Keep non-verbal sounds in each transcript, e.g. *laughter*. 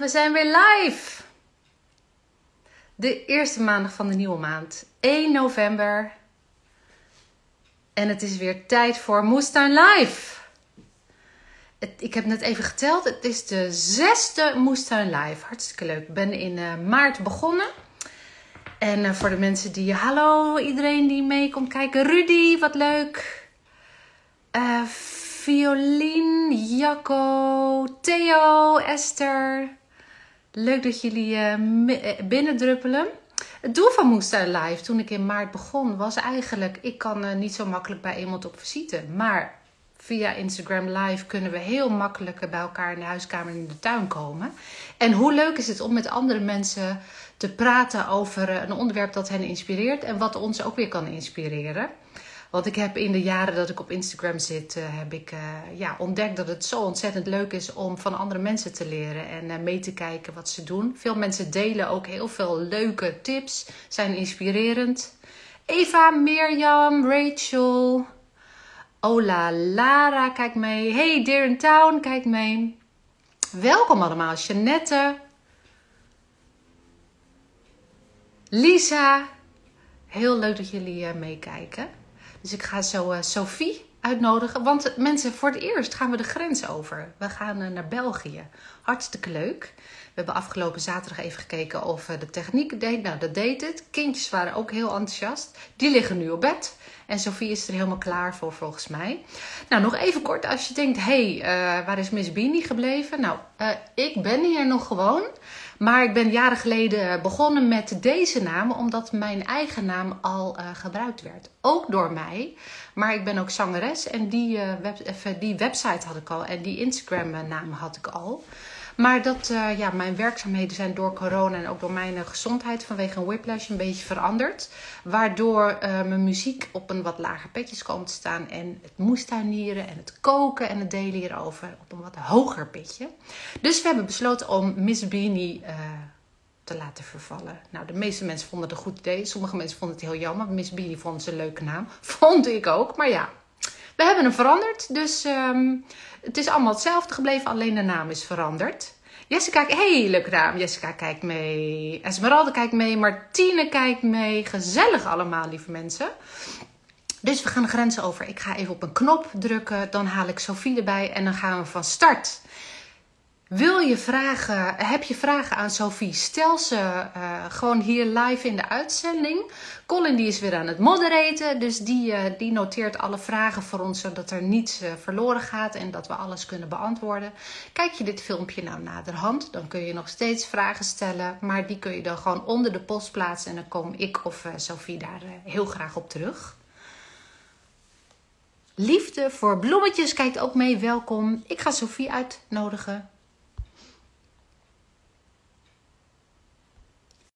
we zijn weer live. De eerste maandag van de nieuwe maand, 1 november. En het is weer tijd voor Moestuin Live. Ik heb net even geteld, het is de zesde Moestuin Live. Hartstikke leuk. Ik ben in uh, maart begonnen. En uh, voor de mensen die, hallo iedereen die mee komt kijken. Rudy, wat leuk. Uh, Violien, Jacco, Theo, Esther. Leuk dat jullie uh, binnendruppelen. Het doel van Moestuin Live toen ik in maart begon was eigenlijk... ik kan uh, niet zo makkelijk bij iemand op visite. Maar via Instagram Live kunnen we heel makkelijk bij elkaar in de huiskamer in de tuin komen. En hoe leuk is het om met andere mensen te praten over een onderwerp dat hen inspireert... en wat ons ook weer kan inspireren. Want ik heb in de jaren dat ik op Instagram zit, uh, heb ik uh, ja, ontdekt dat het zo ontzettend leuk is om van andere mensen te leren en uh, mee te kijken wat ze doen. Veel mensen delen ook heel veel leuke tips, zijn inspirerend. Eva, Mirjam, Rachel, Ola, Lara, kijk mee. Hey, Dear in Town, kijk mee. Welkom allemaal, Jeannette. Lisa, heel leuk dat jullie meekijken. Dus ik ga zo uh, Sophie uitnodigen. Want mensen, voor het eerst gaan we de grens over. We gaan uh, naar België. Hartstikke leuk. We hebben afgelopen zaterdag even gekeken of uh, de techniek deed. Nou, dat deed het. Kindjes waren ook heel enthousiast. Die liggen nu op bed. En Sophie is er helemaal klaar voor, volgens mij. Nou, nog even kort. Als je denkt, hé, hey, waar is Miss Beanie gebleven? Nou, ik ben hier nog gewoon. Maar ik ben jaren geleden begonnen met deze naam, omdat mijn eigen naam al uh, gebruikt werd. Ook door mij. Maar ik ben ook zangeres en die, uh, web, die website had ik al en die Instagram-naam had ik al. Maar dat, uh, ja, mijn werkzaamheden zijn door corona en ook door mijn uh, gezondheid vanwege een whiplash een beetje veranderd. Waardoor uh, mijn muziek op een wat lager petjes komt te staan. En het moestuinieren en het koken en het delen hierover op een wat hoger pitje. Dus we hebben besloten om Miss Beanie te laten vervallen. Nou, de meeste mensen vonden het een goed idee. Sommige mensen vonden het heel jammer. Miss Beanie vond ze een leuke naam. *laughs* Vond ik ook, maar ja. We hebben hem veranderd, dus um, het is allemaal hetzelfde gebleven, alleen de naam is veranderd. Jessica, hey, leuke naam. Jessica kijkt mee. Esmeralda kijkt mee. Martine kijkt mee. Gezellig allemaal, lieve mensen. Dus we gaan de grenzen over. Ik ga even op een knop drukken. Dan haal ik Sophie erbij en dan gaan we van start. Wil je vragen, heb je vragen aan Sophie? Stel ze uh, gewoon hier live in de uitzending. Colin die is weer aan het moderaten, dus die, uh, die noteert alle vragen voor ons, zodat er niets uh, verloren gaat en dat we alles kunnen beantwoorden. Kijk je dit filmpje nou naderhand, dan kun je nog steeds vragen stellen, maar die kun je dan gewoon onder de post plaatsen en dan kom ik of Sophie daar heel graag op terug. Liefde voor bloemetjes kijkt ook mee, welkom. Ik ga Sophie uitnodigen.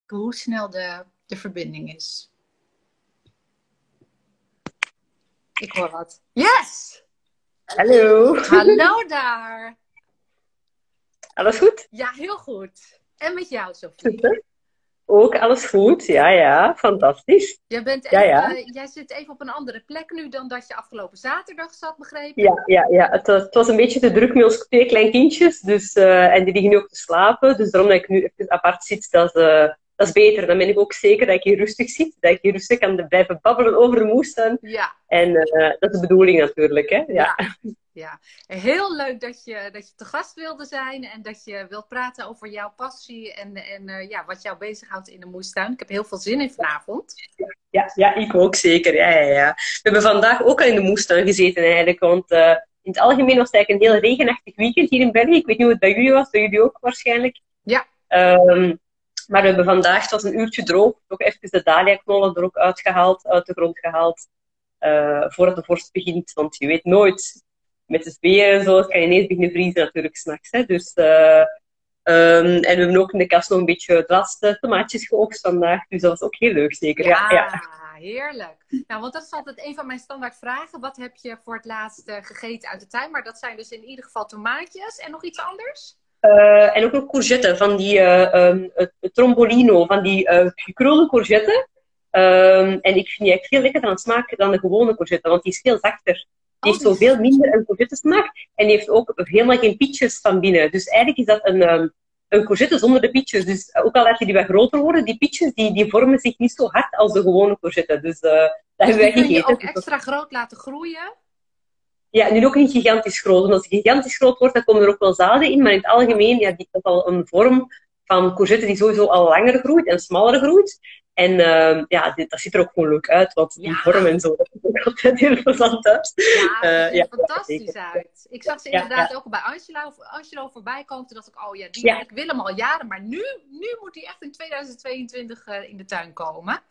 Hoe snel de, de verbinding is. Ik hoor wat. Yes! Hallo. Hallo daar. Alles goed? Ja, heel goed. En met jou, Sophie? Super. Ook alles goed, ja, ja, fantastisch. Jij, bent even, ja, ja. Uh, jij zit even op een andere plek nu dan dat je afgelopen zaterdag zat, begrepen? Ja, ja, ja. Het, was, het was een beetje te druk met ons twee kleinkindjes, dus, uh, en die liggen nu ook te slapen. Dus daarom dat ik nu even apart zit, dat, uh, dat is beter. Dan ben ik ook zeker dat ik hier rustig zit. Dat ik hier rustig kan blijven babbelen over de moestuin. Ja. En uh, dat is de bedoeling natuurlijk. Hè? Ja. ja. ja. Heel leuk dat je, dat je te gast wilde zijn. En dat je wilt praten over jouw passie. En, en uh, ja, wat jou bezighoudt in de moestuin. Ik heb heel veel zin in vanavond. Ja, ja ik ook zeker. Ja, ja, ja. We hebben vandaag ook al in de moestuin gezeten eigenlijk. Want uh, in het algemeen was het eigenlijk een heel regenachtig weekend hier in België. Ik weet niet hoe het bij jullie was. Bij jullie ook waarschijnlijk. Ja. Um, maar we hebben vandaag, het was een uurtje droog, ook even de dahlia-knollen er ook uitgehaald, uit de grond gehaald, uh, voordat de vorst begint. Want je weet nooit, met de weer en zo, het kan ineens beginnen vriezen natuurlijk s'nachts. Dus, uh, um, en we hebben ook in de kast nog een beetje de laatste tomaatjes geoogst vandaag. Dus dat was ook heel leuk, zeker. Ja, ja, heerlijk. Nou, want dat is altijd een van mijn standaard vragen. Wat heb je voor het laatst uh, gegeten uit de tuin? Maar dat zijn dus in ieder geval tomaatjes. En nog iets anders? Uh, en ook nog courgette, van die uh, um, trombolino, van die uh, gekrulde courgette. Um, en ik vind die echt veel lekkerder aan smaak dan de gewone courgette, want die is veel zachter. Die heeft zoveel minder een courgette smaak en die heeft ook helemaal geen pietjes van binnen. Dus eigenlijk is dat een, um, een courgette zonder de pietjes. Dus ook al laat je die wat groter worden, die pietjes die, die vormen zich niet zo hard als de gewone courgette. Dus uh, dat hebben wij gegeten. Kun je ook extra groot laten groeien? Ja, nu ook niet gigantisch groot. Want als het gigantisch groot wordt, dan komen er ook wel zaden in. Maar in het algemeen, ja, die heeft al een vorm van courgette die sowieso al langer groeit en smaller groeit. En uh, ja, dit, dat ziet er ook gewoon leuk uit, want die ja. vorm en zo, *laughs* dat ziet er altijd heel uit. Ja, dat ziet er fantastisch uit. Ik zag ze inderdaad ook bij Angelo, Angelo voorbij komen, toen dacht ik, oh ja, die, ik wil hem al jaren, maar nu, nu moet hij echt in 2022 uh, in de tuin komen.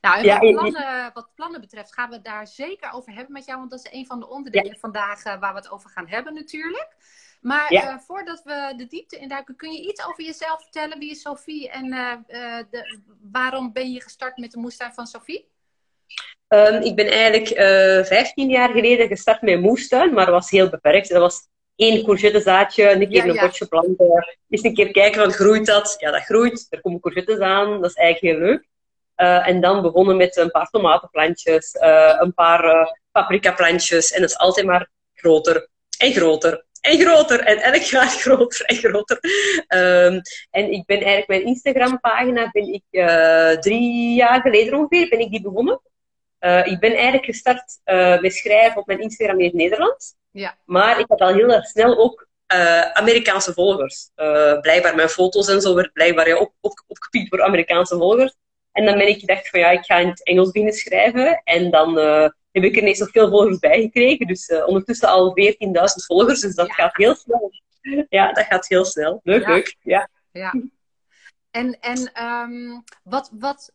Nou, en wat, plannen, wat plannen betreft gaan we het daar zeker over hebben met jou, want dat is een van de onderdelen vandaag uh, waar we het over gaan hebben natuurlijk. Maar uh, voordat we de diepte induiken, kun je iets over jezelf vertellen? Wie is Sophie en uh, uh, de, waarom ben je gestart met de moestuin van Sophie? Um, ik ben eigenlijk 15 jaar geleden gestart met moestuin, maar dat was heel beperkt. Dat was één courgettezaadje, een keer ja, een ja. potje planten. Eens een keer kijken, van groeit dat? Ja, dat groeit. Er komen courgettes aan. Dat is eigenlijk heel leuk. en dan begonnen met een paar tomatenplantjes, een paar paprikaplantjes. En dat is altijd maar groter en groter en groter. En elk jaar *laughs* groter en groter. Um, en ik ben eigenlijk mijn Instagram-pagina, ben ik uh, drie jaar geleden ongeveer, ben ik die begonnen. Uh, ik ben eigenlijk gestart uh, met schrijven op mijn Instagram in het Nederlands. Ja. Maar ik had al heel erg snel ook Amerikaanse volgers. blijkbaar mijn foto's en zo werd blijkbaar ja, op, op, opgepikt voor Amerikaanse volgers. En dan ben ik gedacht van ja, ik ga in het Engels beginnen schrijven. En dan heb ik er ineens nog veel volgers bij gekregen. Dus uh, ondertussen al 14.000 volgers. Dus dat ja. gaat heel snel. Ja, dat gaat heel snel. Leuk, ja. leuk. Ja. ja. En, en um, wat, wat,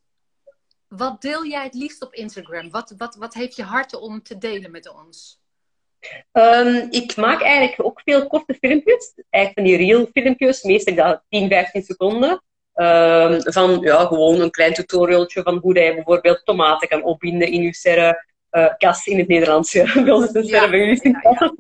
wat deel jij het liefst op Instagram? Wat, wat, wat heeft je hart om te delen met ons? Um, ik maak eigenlijk ook veel korte filmpjes. Eigenlijk van die real filmpjes. Meestal dat 10, 15 seconden. Um, van ja, gewoon een klein tutorialtje van hoe je bijvoorbeeld tomaten kan opbinden in je serre uh, kas in het Nederlands. Ja. *laughs* Wil het een ja, bij jullie ja,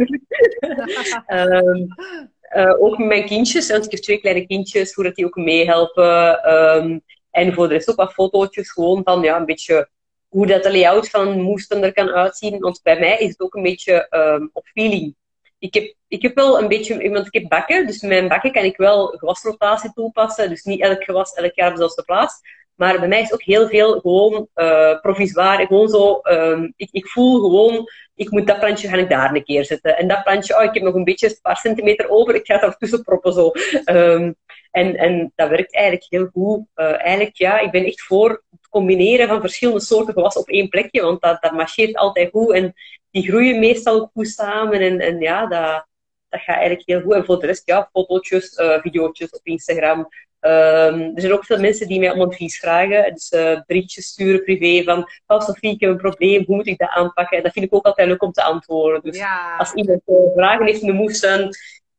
ja. um, *laughs* uh, ook met mijn kindjes, want ik heb twee kleine kindjes, hoe dat die ook meehelpen. Um, en voor de rest ook wat fotootjes gewoon van ja, een beetje hoe dat de layout van moesten er kan uitzien. Want bij mij is het ook een beetje um, op feeling. Ik heb, ik heb wel een beetje, want ik heb bakken, dus mijn bakken kan ik wel gewasrotatie toepassen. Dus niet elk gewas elk jaar op dezelfde plaats. Maar bij mij is ook heel veel gewoon uh, provisoire. Gewoon zo, um, ik, ik voel gewoon, ik moet dat plantje gaan ik daar een keer zetten. En dat plantje, oh, ik heb nog een beetje een paar centimeter over, ik ga het ertussen proppen zo. Um, en, en dat werkt eigenlijk heel goed. Uh, eigenlijk, ja, ik ben echt voor het combineren van verschillende soorten gewas op één plekje, want dat, dat marcheert altijd goed en die groeien meestal ook goed samen. En, en ja, dat, dat gaat eigenlijk heel goed. En voor de rest, ja, fotootjes, uh, video's op Instagram. Um, er zijn ook veel mensen die mij om advies vragen. Dus uh, berichtjes sturen privé van, oh Sophie, ik heb een probleem, hoe moet ik dat aanpakken? En dat vind ik ook altijd leuk om te antwoorden. Dus ja. als iemand uh, vragen heeft in de moestuin,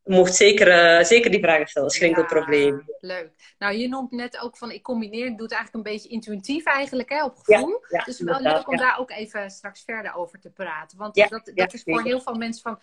mocht zeker, uh, zeker die vragen stellen. Dat is geen enkel Ja, probleem. Leuk. Nou, je noemt net ook van ik combineer, ik doe het eigenlijk een beetje intuïtief eigenlijk, hè, op gevoel. Ja, ja, dus wel leuk om daar ook even straks verder over te praten. Want Ja, dat, dat is voor heel veel mensen van,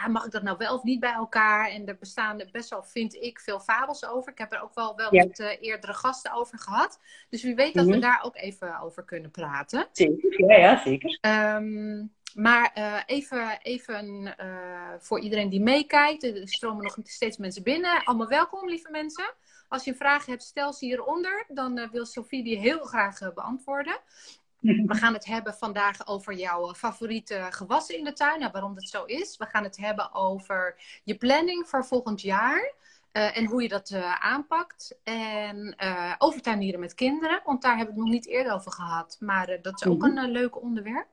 ja, mag ik dat nou wel of niet bij elkaar? En er bestaan best wel, vind ik, veel fabels over. Ik heb er ook wel, wel met eh, eerdere gasten over gehad. Dus wie weet dat we Mhm. daar ook even over kunnen praten. Zeker, ja, ja, zeker. Ehm, maar eh, even, even eh, voor iedereen die meekijkt. Er stromen nog steeds mensen binnen. Allemaal welkom, lieve mensen. Als je een vraag hebt, stel ze hieronder. Dan eh, wil Sophie die heel graag beantwoorden. *laughs* We gaan het hebben vandaag over jouw favoriete gewassen in de tuin. Nou, waarom dat zo is. We gaan het hebben over je planning voor volgend jaar. en hoe je dat aanpakt. En eh over tuinieren met kinderen. Want daar hebben we het nog niet eerder over gehad. Maar dat is ook Mhm. een leuk onderwerp.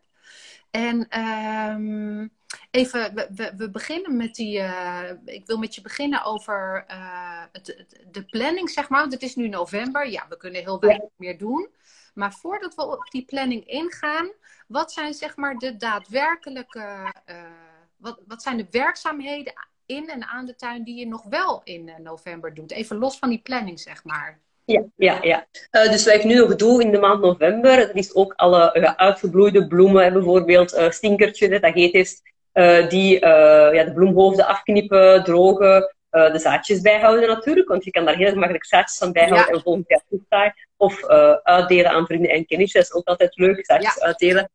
En ehm, even, we, we, we beginnen met die. eh, ik wil met je beginnen over eh, het, de planning, zeg maar. Want het is nu november. Ja, we kunnen heel weinig meer doen. Maar voordat we op die planning ingaan, wat zijn zeg maar de daadwerkelijke. eh, wat, wat zijn de werkzaamheden in en aan de tuin die je nog wel in november doet? Even los van die planning, zeg maar. Ja, ja, ja. Eh, dus wat ik nu nog doe in de maand november, dat is ook alle eh, uitgebloeide bloemen, bijvoorbeeld eh stinkertje, dat heet is, die ja, de bloemhoofden afknippen, drogen, de zaadjes bijhouden natuurlijk, want je kan daar heel makkelijk zaadjes van bijhouden Ja. en volgend jaar terugzaaien. Of uitdelen aan vrienden en kennissen, dat is ook altijd leuk, zaadjes uitdelen.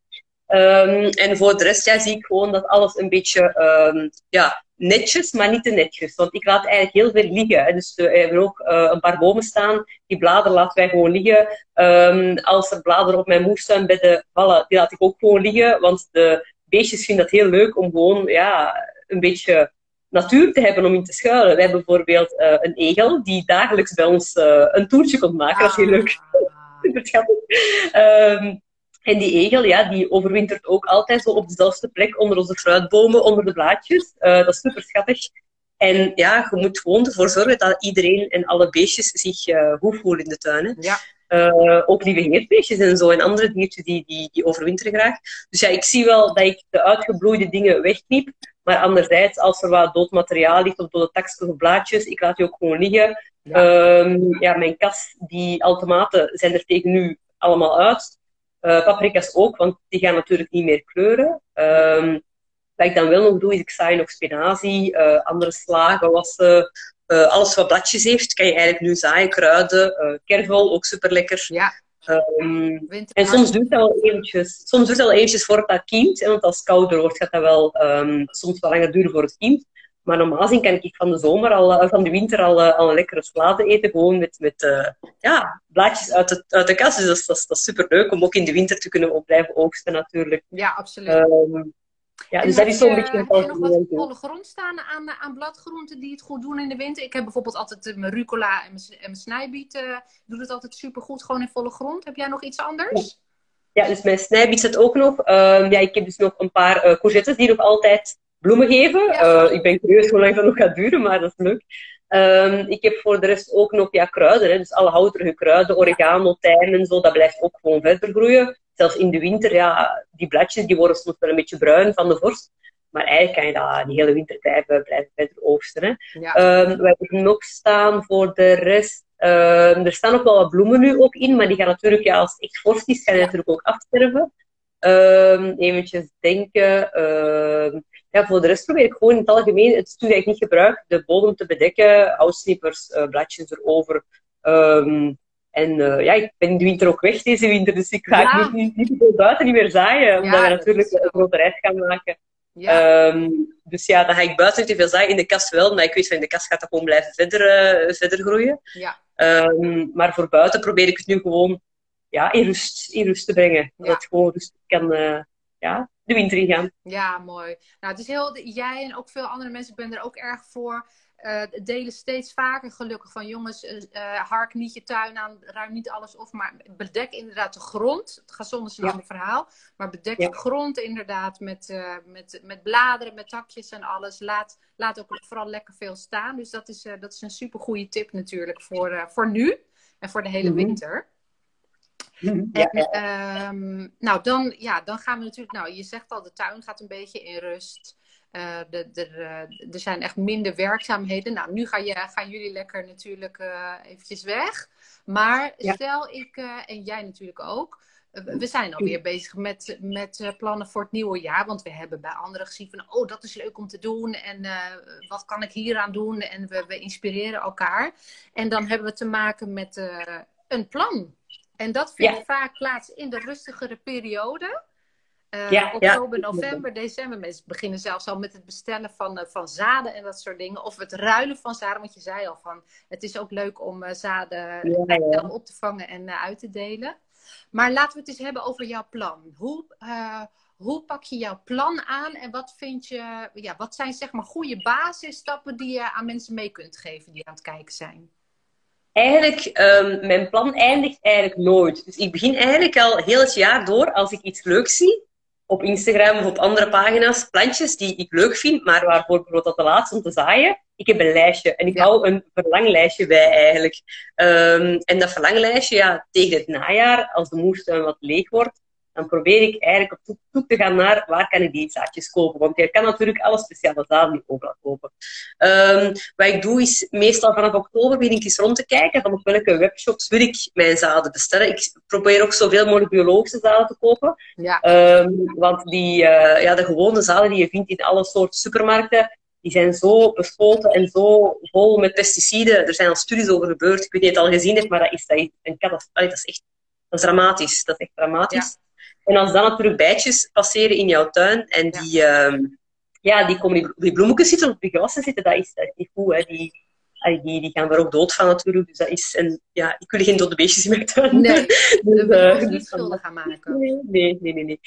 Ehm, en voor de rest ja, zie ik gewoon dat alles een beetje ehm, ja, netjes, maar niet te netjes. Want ik laat eigenlijk heel veel liggen. Dus we hebben ook een paar bomen staan. Die bladeren laten wij gewoon liggen. Ehm, als er bladeren op mijn moestuinbedden vallen, die laat ik ook gewoon liggen. Want de beestjes vinden dat heel leuk om gewoon ja, een beetje natuur te hebben om in te schuilen. We hebben bijvoorbeeld uh, een egel die dagelijks bij ons uh, een toertje komt maken. Dat is heel leuk. Super schattig. Um, en die egel, ja, die overwintert ook altijd zo op dezelfde plek onder onze fruitbomen, onder de blaadjes. Uh, dat is super schattig. En ja, je moet gewoon ervoor zorgen dat iedereen en alle beestjes zich uh, goed voelen in de tuin. Hè. Ja. Uh, ook lieve heerbeestjes en zo, en andere diertjes die, die, die overwinteren graag. Dus ja, ik zie wel dat ik de uitgebloeide dingen wegkniep. Maar anderzijds, als er wat dood materiaal ligt of dode takjes of blaadjes, ik laat die ook gewoon liggen. Ja. Um, ja, mijn kas, die automaten zijn er tegen nu allemaal uit. Uh, paprika's ook, want die gaan natuurlijk niet meer kleuren. Um, wat ik dan wel nog doe, is ik zaai nog spinazie, uh, andere slagen, wassen. Uh, alles wat bladjes heeft, kan je eigenlijk nu zaaien. Kruiden, kervel, ook super lekker. Ja. Um, en soms duurt dat wel eventjes, soms duurt dat wel eventjes voordat dat kiemt. En want als het kouder wordt, gaat dat wel um, soms wel langer duren voor het kiemt. Maar normaal gezien kan ik van de zomer al, van de winter al, al een lekkere salade eten. Gewoon met, met uh, ja, blaadjes uit de, uit de kast. Dus dat is, dat, is, dat is super leuk om ook in de winter te kunnen op blijven oogsten natuurlijk. Ja, absoluut. Um, ja, dus dat is zo'n beetje een Heb je nog wat volle grond staan aan, aan bladgroenten die het goed doen in de winter? Ik heb bijvoorbeeld altijd mijn rucola en mijn, en mijn snijbiet. Uh, doet het altijd super goed, gewoon in volle grond. Heb jij nog iets anders? Ja, ja dus mijn snijbiet zit ook nog. Um, ja, ik heb dus nog een paar uh, courgettes die nog altijd bloemen geven. Ja, uh, ik ben curieus hoe lang dat nog gaat duren, maar dat is leuk. Um, ik heb voor de rest ook nog ja, kruiden. Hè. Dus alle houterige kruiden, oregano, tijm en zo, dat blijft ook gewoon verder groeien. Zelfs in de winter, ja, die bladjes die worden soms wel een beetje bruin van de vorst. Maar eigenlijk kan je dat die hele winter blijven, verder oogsten. Hè. Ja. Um, we hebben nog staan voor de rest. Um, er staan ook wel wat bloemen nu ook in, maar die gaan natuurlijk, ja, als het echt vorst is, gaan die natuurlijk ook afsterven. Eventjes denken. Ja, voor de rest probeer ik gewoon in het algemeen het stuur dat ik niet gebruik, de bodem te bedekken, houtsnippers, uh, bladjes erover. Um, en uh, ja, ik ben in de winter ook weg deze winter, dus ik ga Ja. niet, niet, niet buiten niet meer zaaien, omdat we dat natuurlijk een grote reis gaan maken. Ja. Um, dus ja, dan ga ik buiten niet te veel zaaien, in de kast wel, maar ik weet van in de kast gaat dat gewoon blijven verder, uh, verder groeien. ja. Um, maar voor buiten probeer ik het nu gewoon ja, in, rust, in rust te brengen. Dat Ja. het gewoon rustig kan ja, de winter in gaan. Ja, mooi. Nou, het is heel, jij en ook veel andere mensen, ik ben er ook erg voor. eh, delen steeds vaker gelukkig van jongens, eh, hark niet je tuin aan, ruim niet alles op, maar bedek inderdaad de grond. Het gaat zonder een Ja. ander verhaal, maar bedek Ja. de grond inderdaad met, met, met bladeren, met takjes en alles. Laat, laat ook vooral lekker veel staan. Dus dat is, dat is een super goede tip natuurlijk voor, voor nu en voor de hele Mhm. winter. En, ja. ehm, nou, dan, ja, dan gaan we natuurlijk. Nou, je zegt al, de tuin gaat een beetje in rust. Eh, de, de, de- er zijn echt minder werkzaamheden. Nou, nu ga je, gaan jullie lekker natuurlijk eh, eventjes weg. Maar Ja. stel ik, eh, en jij natuurlijk ook. eh, we zijn alweer bezig met, met eh, plannen voor het nieuwe jaar. Want we hebben bij anderen gezien van, oh, dat is leuk om te doen. En eh, wat kan ik hieraan doen? En we, we inspireren elkaar. En dan hebben we te maken met eh, een plan. En dat vindt Ja. vaak plaats in de rustigere periode. Eh, Ja, oktober, ja. november, december. Mensen beginnen zelfs al met het bestellen van, eh, van zaden en dat soort dingen. Of het ruilen van zaden. Want je zei al van, het is ook leuk om eh, zaden Ja, op te vangen en uit te delen. Maar laten we het eens hebben over jouw plan. Hoe, hoe pak je jouw plan aan en wat vind je, ja, wat zijn zeg maar goede basisstappen die je aan mensen mee kunt geven die aan het kijken zijn? Eigenlijk, um, mijn plan eindigt eigenlijk nooit. Dus ik begin eigenlijk al heel het jaar door, als ik iets leuks zie, op Instagram of op andere pagina's, plantjes die ik leuk vind, maar waarvoor bijvoorbeeld dat te laat is om te zaaien. Ik heb een lijstje en ik Ja. hou een verlanglijstje bij eigenlijk. Um, en dat verlanglijstje, ja, tegen het najaar, als de moestuin wat leeg wordt, dan probeer ik eigenlijk op zoek- te gaan naar waar kan ik die zaadjes kopen. Want je kan natuurlijk alle speciale zaden niet overal kopen. Um, wat ik doe is meestal vanaf oktober begin ik eens rond te kijken van op welke webshops wil ik mijn zaden bestellen. Ik probeer ook zoveel mogelijk biologische zaden te kopen. Ja, Um, want die, uh, ja, de gewone zaden die je vindt in alle soorten supermarkten, die zijn zo bespoten en zo vol met pesticiden. Er zijn al studies over gebeurd. Ik weet niet of je het al gezien hebt, maar dat is, dat is een catastrofe. Dat is echt dat is dramatisch. Dat is echt dramatisch. En als dan natuurlijk bijtjes passeren in jouw tuin en die, um, ja, die komen die, die bloemetjes zitten op die gewassen zitten, dat is, dat is niet goed. Hè. Die, die, die gaan er ook dood van natuurlijk. Dus dat is, en ja, ik wil geen dode beestjes in mijn tuin. Nee, *laughs* dus, uh, niet dus schuldig gaan maken. Nee, nee, nee. nee,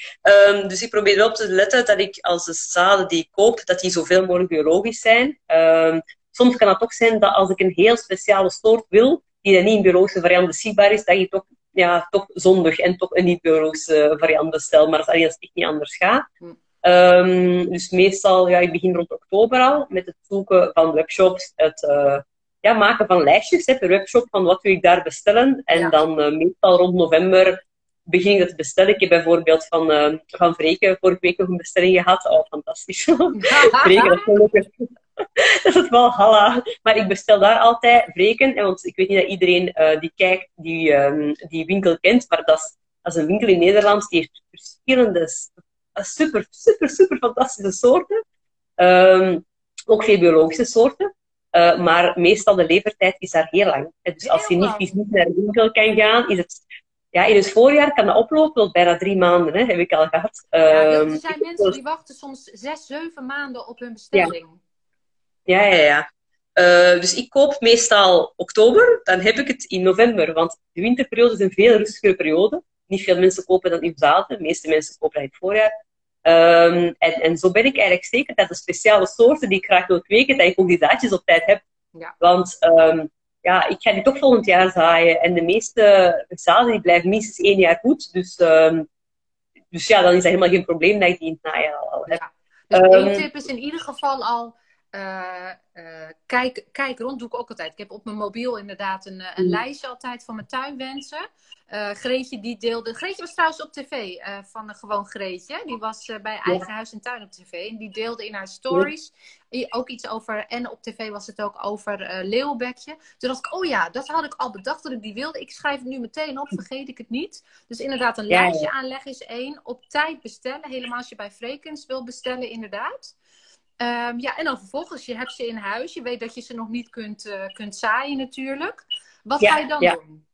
Um, dus ik probeer wel op te letten dat ik als de zaden die ik koop, dat die zoveel mogelijk biologisch zijn. Um, soms kan het ook zijn dat als ik een heel speciale soort wil, die dan niet in biologische variant beschikbaar is, dat je toch, ja, toch zondig en toch een niet-biologische variant bestel. Maar dat is als het echt niet anders gaat. Hm. Um, dus meestal, ja, ik begin rond oktober al met het zoeken van webshops, het uh, ja, maken van lijstjes hè, per webshop van wat wil ik daar bestellen. En dan uh, meestal rond november begin ik het te bestellen. Ik heb bijvoorbeeld van, uh, van Vreken vorige week nog een bestelling gehad. Oh, fantastisch. *laughs* Vreken, dat is *laughs* dat is het wel halla. Maar ik bestel daar altijd Vreken. Want ik weet niet dat iedereen die kijkt, die, um, die winkel kent. Maar dat is, dat is een winkel in Nederland die heeft verschillende super, super, super fantastische soorten. Um, ook veel biologische soorten. Uh, maar meestal de levertijd is daar heel lang. Dus als je niet fysiek naar de winkel kan gaan, is het... Ja, in het voorjaar kan dat oplopen tot bijna drie maanden, hè, heb ik al gehad. Ja, er ehm, zijn mensen die wachten soms zes, zeven maanden op hun bestelling. Ja, ja, ja. ja. Uh, dus ik koop meestal oktober, dan heb ik het in november. Want de winterperiode is een veel rustigere periode. Niet veel mensen kopen dan in zaden. De meeste mensen kopen dat in het voorjaar. Um, en, en zo ben ik eigenlijk zeker dat de speciale soorten die ik graag wil kweken, dat ik ook die zaadjes op tijd heb. Ja. Want um, ja, ik ga die toch volgend jaar zaaien. En de meeste zaden die blijven minstens één jaar goed. Dus, um, dus ja, dan is dat helemaal geen probleem dat ik die in het najaar al, heb. Ja. Dus één tip is in ieder geval al uh, uh, kijk, kijk rond, doe ik ook altijd. Ik heb op mijn mobiel inderdaad een, een mm. lijstje altijd van mijn tuinwensen. Uh, Greetje die deelde. Greetje was trouwens op tv van gewoon Greetje. Die was bij Eigen Huis en Tuin op tv. En die deelde in haar stories ook iets over. En op tv was het ook over Leeuwbekje. Toen dacht ik, oh ja, dat had ik al bedacht dat ik die wilde. Ik schrijf het nu meteen op, vergeet ik het niet. Dus inderdaad, een lijstje aanleggen is één. Op tijd bestellen. Helemaal als je bij Frekens wil bestellen, inderdaad. Um, ja, en dan vervolgens, je hebt ze in huis. Je weet dat je ze nog niet kunt, kunt zaaien natuurlijk. Wat ga je dan doen?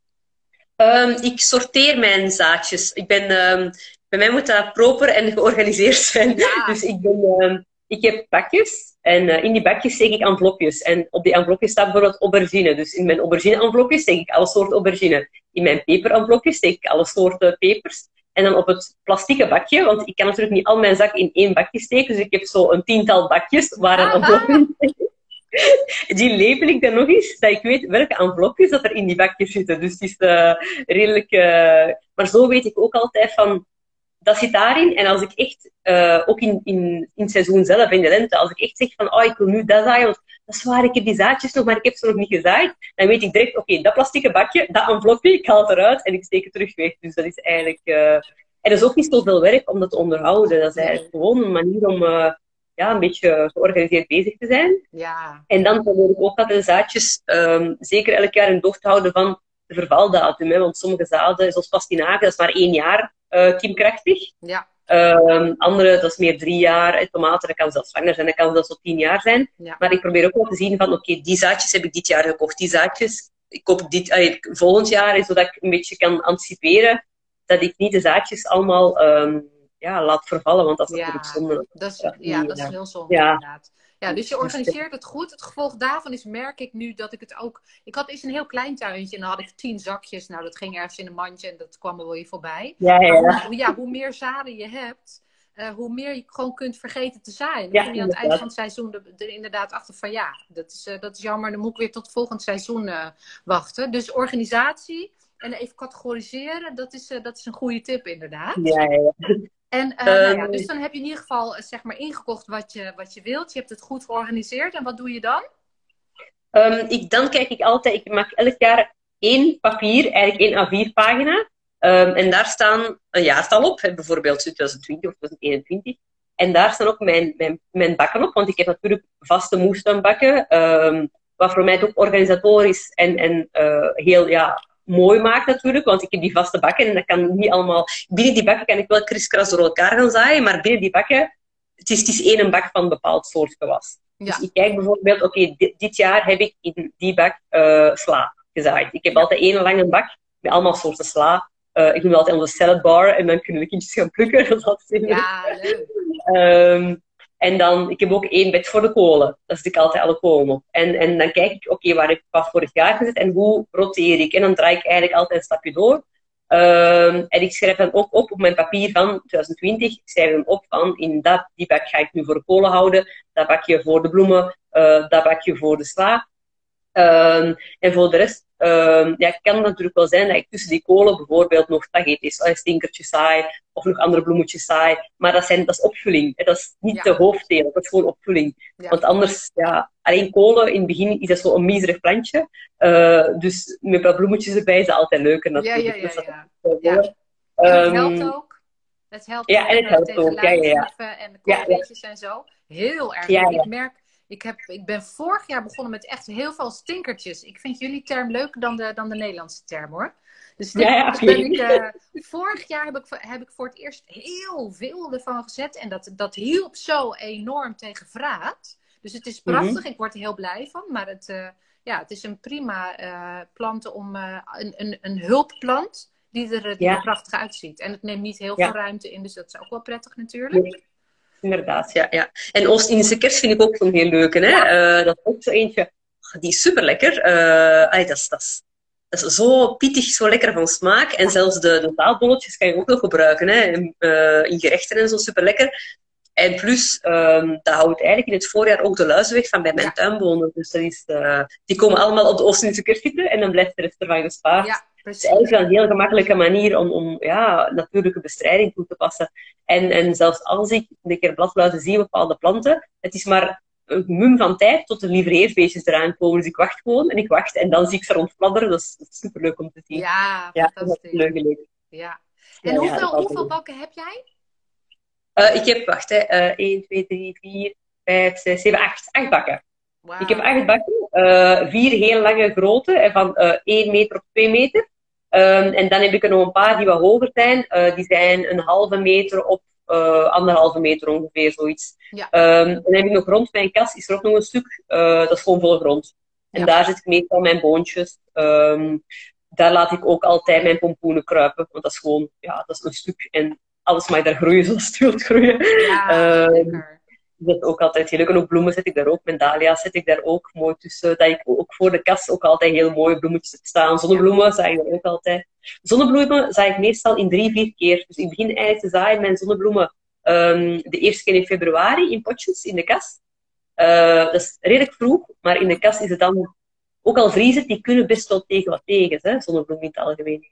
Um, ik sorteer mijn zaadjes. Ik ben, um, bij mij moet dat proper en georganiseerd zijn. Dus ik, ben, ik heb bakjes en uh, in die bakjes steek ik envelopjes. En op die envelopjes staat bijvoorbeeld aubergine. Dus in mijn aubergine-envelopjes steek ik alle soorten aubergine. In mijn peper-envelopjes steek ik alle soorten pepers. En dan op het plastieke bakje, want ik kan natuurlijk niet al mijn zak in één bakje steken. Dus ik heb zo een tiental bakjes waar een envelop in *laughs* die label ik dan nog eens, dat ik weet welke envelopjes dat er in die bakjes zitten. Dus het is uh, redelijk... Uh, maar zo weet ik ook altijd van, dat zit daarin. En als ik echt, uh, ook in, in, in het seizoen zelf, in de lente, als ik echt zeg van, oh, ik wil nu dat zaaien, want dat is waar, ik heb die zaadjes nog, maar ik heb ze nog niet gezaaid. Dan weet ik direct, oké, okay, dat plastieke bakje, dat envelopje, ik haal het eruit en ik steek het terug weg. Dus dat is eigenlijk... en dat is ook niet zoveel werk om dat te onderhouden. Dat is eigenlijk gewoon een manier om ja, een beetje georganiseerd bezig te zijn. Ja. En dan probeer ik ook altijd de zaadjes um, zeker elk jaar in docht te houden van de vervaldatum. Hè, want sommige zaden, zoals pastinaken, dat is maar één jaar uh, kiemkrachtig. Ja. Um, andere, dat is meer drie jaar. Tomaten, dat kan zelfs langer zijn, dat kan zelfs tot tien jaar zijn. Ja. Maar ik probeer ook wel te zien van, oké, die zaadjes heb ik dit jaar gekocht. Die zaadjes, ik koop dit uh, volgend jaar, zodat ik een beetje kan anticiperen dat ik niet de zaadjes allemaal um, ja, laat vervallen, want dat is natuurlijk zonde. Dat is, ja, dat is heel zonde ja. inderdaad. Ja, dus je organiseert het goed. Het gevolg daarvan is, merk ik nu dat ik het ook... Ik had eens een heel klein tuintje en dan had ik tien zakjes. Nou, dat ging ergens in een mandje en dat kwam er wel weer voorbij. Ja, ja, ja. Hoe, ja, hoe meer zaden je hebt, uh, hoe meer je gewoon kunt vergeten te zaaien. Dan kom je aan het eind van het seizoen er, inderdaad achter van... Ja, dat is, uh, dat is jammer, dan moet ik weer tot volgend seizoen uh, wachten. Dus organisatie en even categoriseren, dat is, dat is een goede tip inderdaad. Ja, ja, ja. En uh, nou ja, dus dan heb je in ieder geval zeg maar ingekocht wat je, wat je wilt. Je hebt het goed georganiseerd. En wat doe je dan? Um, ik, dan kijk ik altijd, ik maak elk jaar één papier, eigenlijk één A4-pagina. Um, en daar staan een jaartal op, bijvoorbeeld 2020 of 2021. En daar staan ook mijn, mijn, mijn bakken op, want ik heb natuurlijk vaste moestuinbakken, um, wat voor mij ook organisatorisch en, en uh, heel ja, mooi maakt natuurlijk, want ik heb die vaste bakken en dat kan niet allemaal... Binnen die bakken kan ik wel kriskras door elkaar gaan zaaien, maar binnen die bakken, het is, het is één bak van een bepaald soort gewas. Dus ik kijk bijvoorbeeld, oké, dit, dit, jaar heb ik in die bak uh, sla gezaaid. Ik heb altijd één lange bak met allemaal soorten sla. Uh, ik noem altijd onze salad bar en dan kunnen de kindjes gaan plukken. *laughs* Dat is ja, leuk. Um, En dan, ik heb ook één bed voor de kolen. Daar zit ik altijd alle kolen op. En, en dan kijk ik, oké, waar heb ik wat vorig jaar gezet en hoe roteer ik? En dan draai ik eigenlijk altijd een stapje door. Ehm, en ik schrijf dan ook op op mijn papier van 2020. Ik schrijf dan op van in dat, die bak ga ik nu voor de kolen houden. Dat bakje voor de bloemen. Uh, dat bakje voor de sla. Um, en voor de rest um, ja, kan het natuurlijk wel zijn dat ik tussen die kolen bijvoorbeeld nog tagetes, een stinkertje saai of nog andere bloemetjes saai. Maar dat, zijn, dat is opvulling. Dat is niet de hoofddeel, dat is gewoon opvulling. Want anders, ja, alleen kolen in het begin is dat zo'n miserig plantje. Uh, dus met wat bloemetjes erbij is dat altijd leuker natuurlijk. Ja, ja, ja. ja. ja. het helpt ook. Het helpt ja, en het helpt ook. Ja, ja, ja. En de koolbeetjes en zo. Heel erg. Ik merk ik, heb, ik ben vorig jaar begonnen met echt heel veel stinkertjes. Ik vind jullie term leuker dan de, dan de Nederlandse term hoor. Dus ja, ben ik, uh, vorig jaar heb ik, heb ik voor het eerst heel veel ervan gezet. En dat, dat hielp zo enorm tegen vraat. Dus het is prachtig. Mhm. Ik word er heel blij van. Maar het, uh, ja, het is een prima uh, plant om een, een, een hulpplant die er, die er prachtig uitziet. En het neemt niet heel veel ruimte in. Dus dat is ook wel prettig natuurlijk inderdaad. Ja, ja. En Oost-Indische kers vind ik ook zo'n heel leuke. Hè? Uh, dat is ook zo eentje. Die is super lekker. Uh, dat, is, dat, is, dat is zo pittig, zo lekker van smaak. En zelfs de, de taalbolletjes kan je ook nog gebruiken. Hè? In, uh, in gerechten en zo, super lekker. En plus, um, dat houdt eigenlijk in het voorjaar ook de luizen weg van bij mijn ja. tuinbonen. Dus dat is, die komen allemaal op de Oost-Indische kers zitten en dan blijft de rest ervan gespaard. Ja. Het is eigenlijk een heel gemakkelijke manier om, om ja, natuurlijke bestrijding toe te passen. En, en zelfs als ik een keer bladluizen zie op bepaalde planten, het is maar een mum van tijd tot de livreerbeestjes eraan komen. Dus ik wacht gewoon en ik wacht en dan zie ik ze rondfladderen. Dat is, super superleuk om te zien. Ja, ja fantastisch. Dat is leuk. Ja. En hoeveel, ja, hoeveel bakken heb jij? Uh, ik heb, wacht, hè, uh, 1, 2, 3, 4, 5, 6, 7, 8. 8 bakken. Wow. Ik heb acht bakken. Uh, vier heel lange grote, van 1 meter op 2 meter. Um, en dan heb ik er nog een paar die wat hoger zijn. Uh, die zijn een halve meter op uh, anderhalve meter ongeveer, zoiets. Ja. Um, en dan heb ik nog rond mijn kast, is er ook nog een stuk, uh, dat is gewoon volle grond. En ja. daar zit ik meestal mijn boontjes. Um, daar laat ik ook altijd mijn pompoenen kruipen, want dat is gewoon, ja, dat is een stuk. En alles mag daar groeien *laughs* zoals het wilt groeien. Ja, dat ook altijd heel leuk. En ook bloemen zet ik daar ook. Mijn dahlia's zet ik daar ook mooi tussen. Dat ik ook voor de kast ook altijd heel mooie bloemetjes staan. Zonnebloemen zaai ik ook altijd. Zonnebloemen zaai ik meestal in drie, vier keer. Dus ik begin eigenlijk te zaaien mijn zonnebloemen um, de eerste keer in februari in potjes in de kast. Uh, dat is redelijk vroeg, maar in de kast is het dan ook al vriezen, die kunnen best wel tegen wat tegen, hè, zonnebloemen in het algemeen.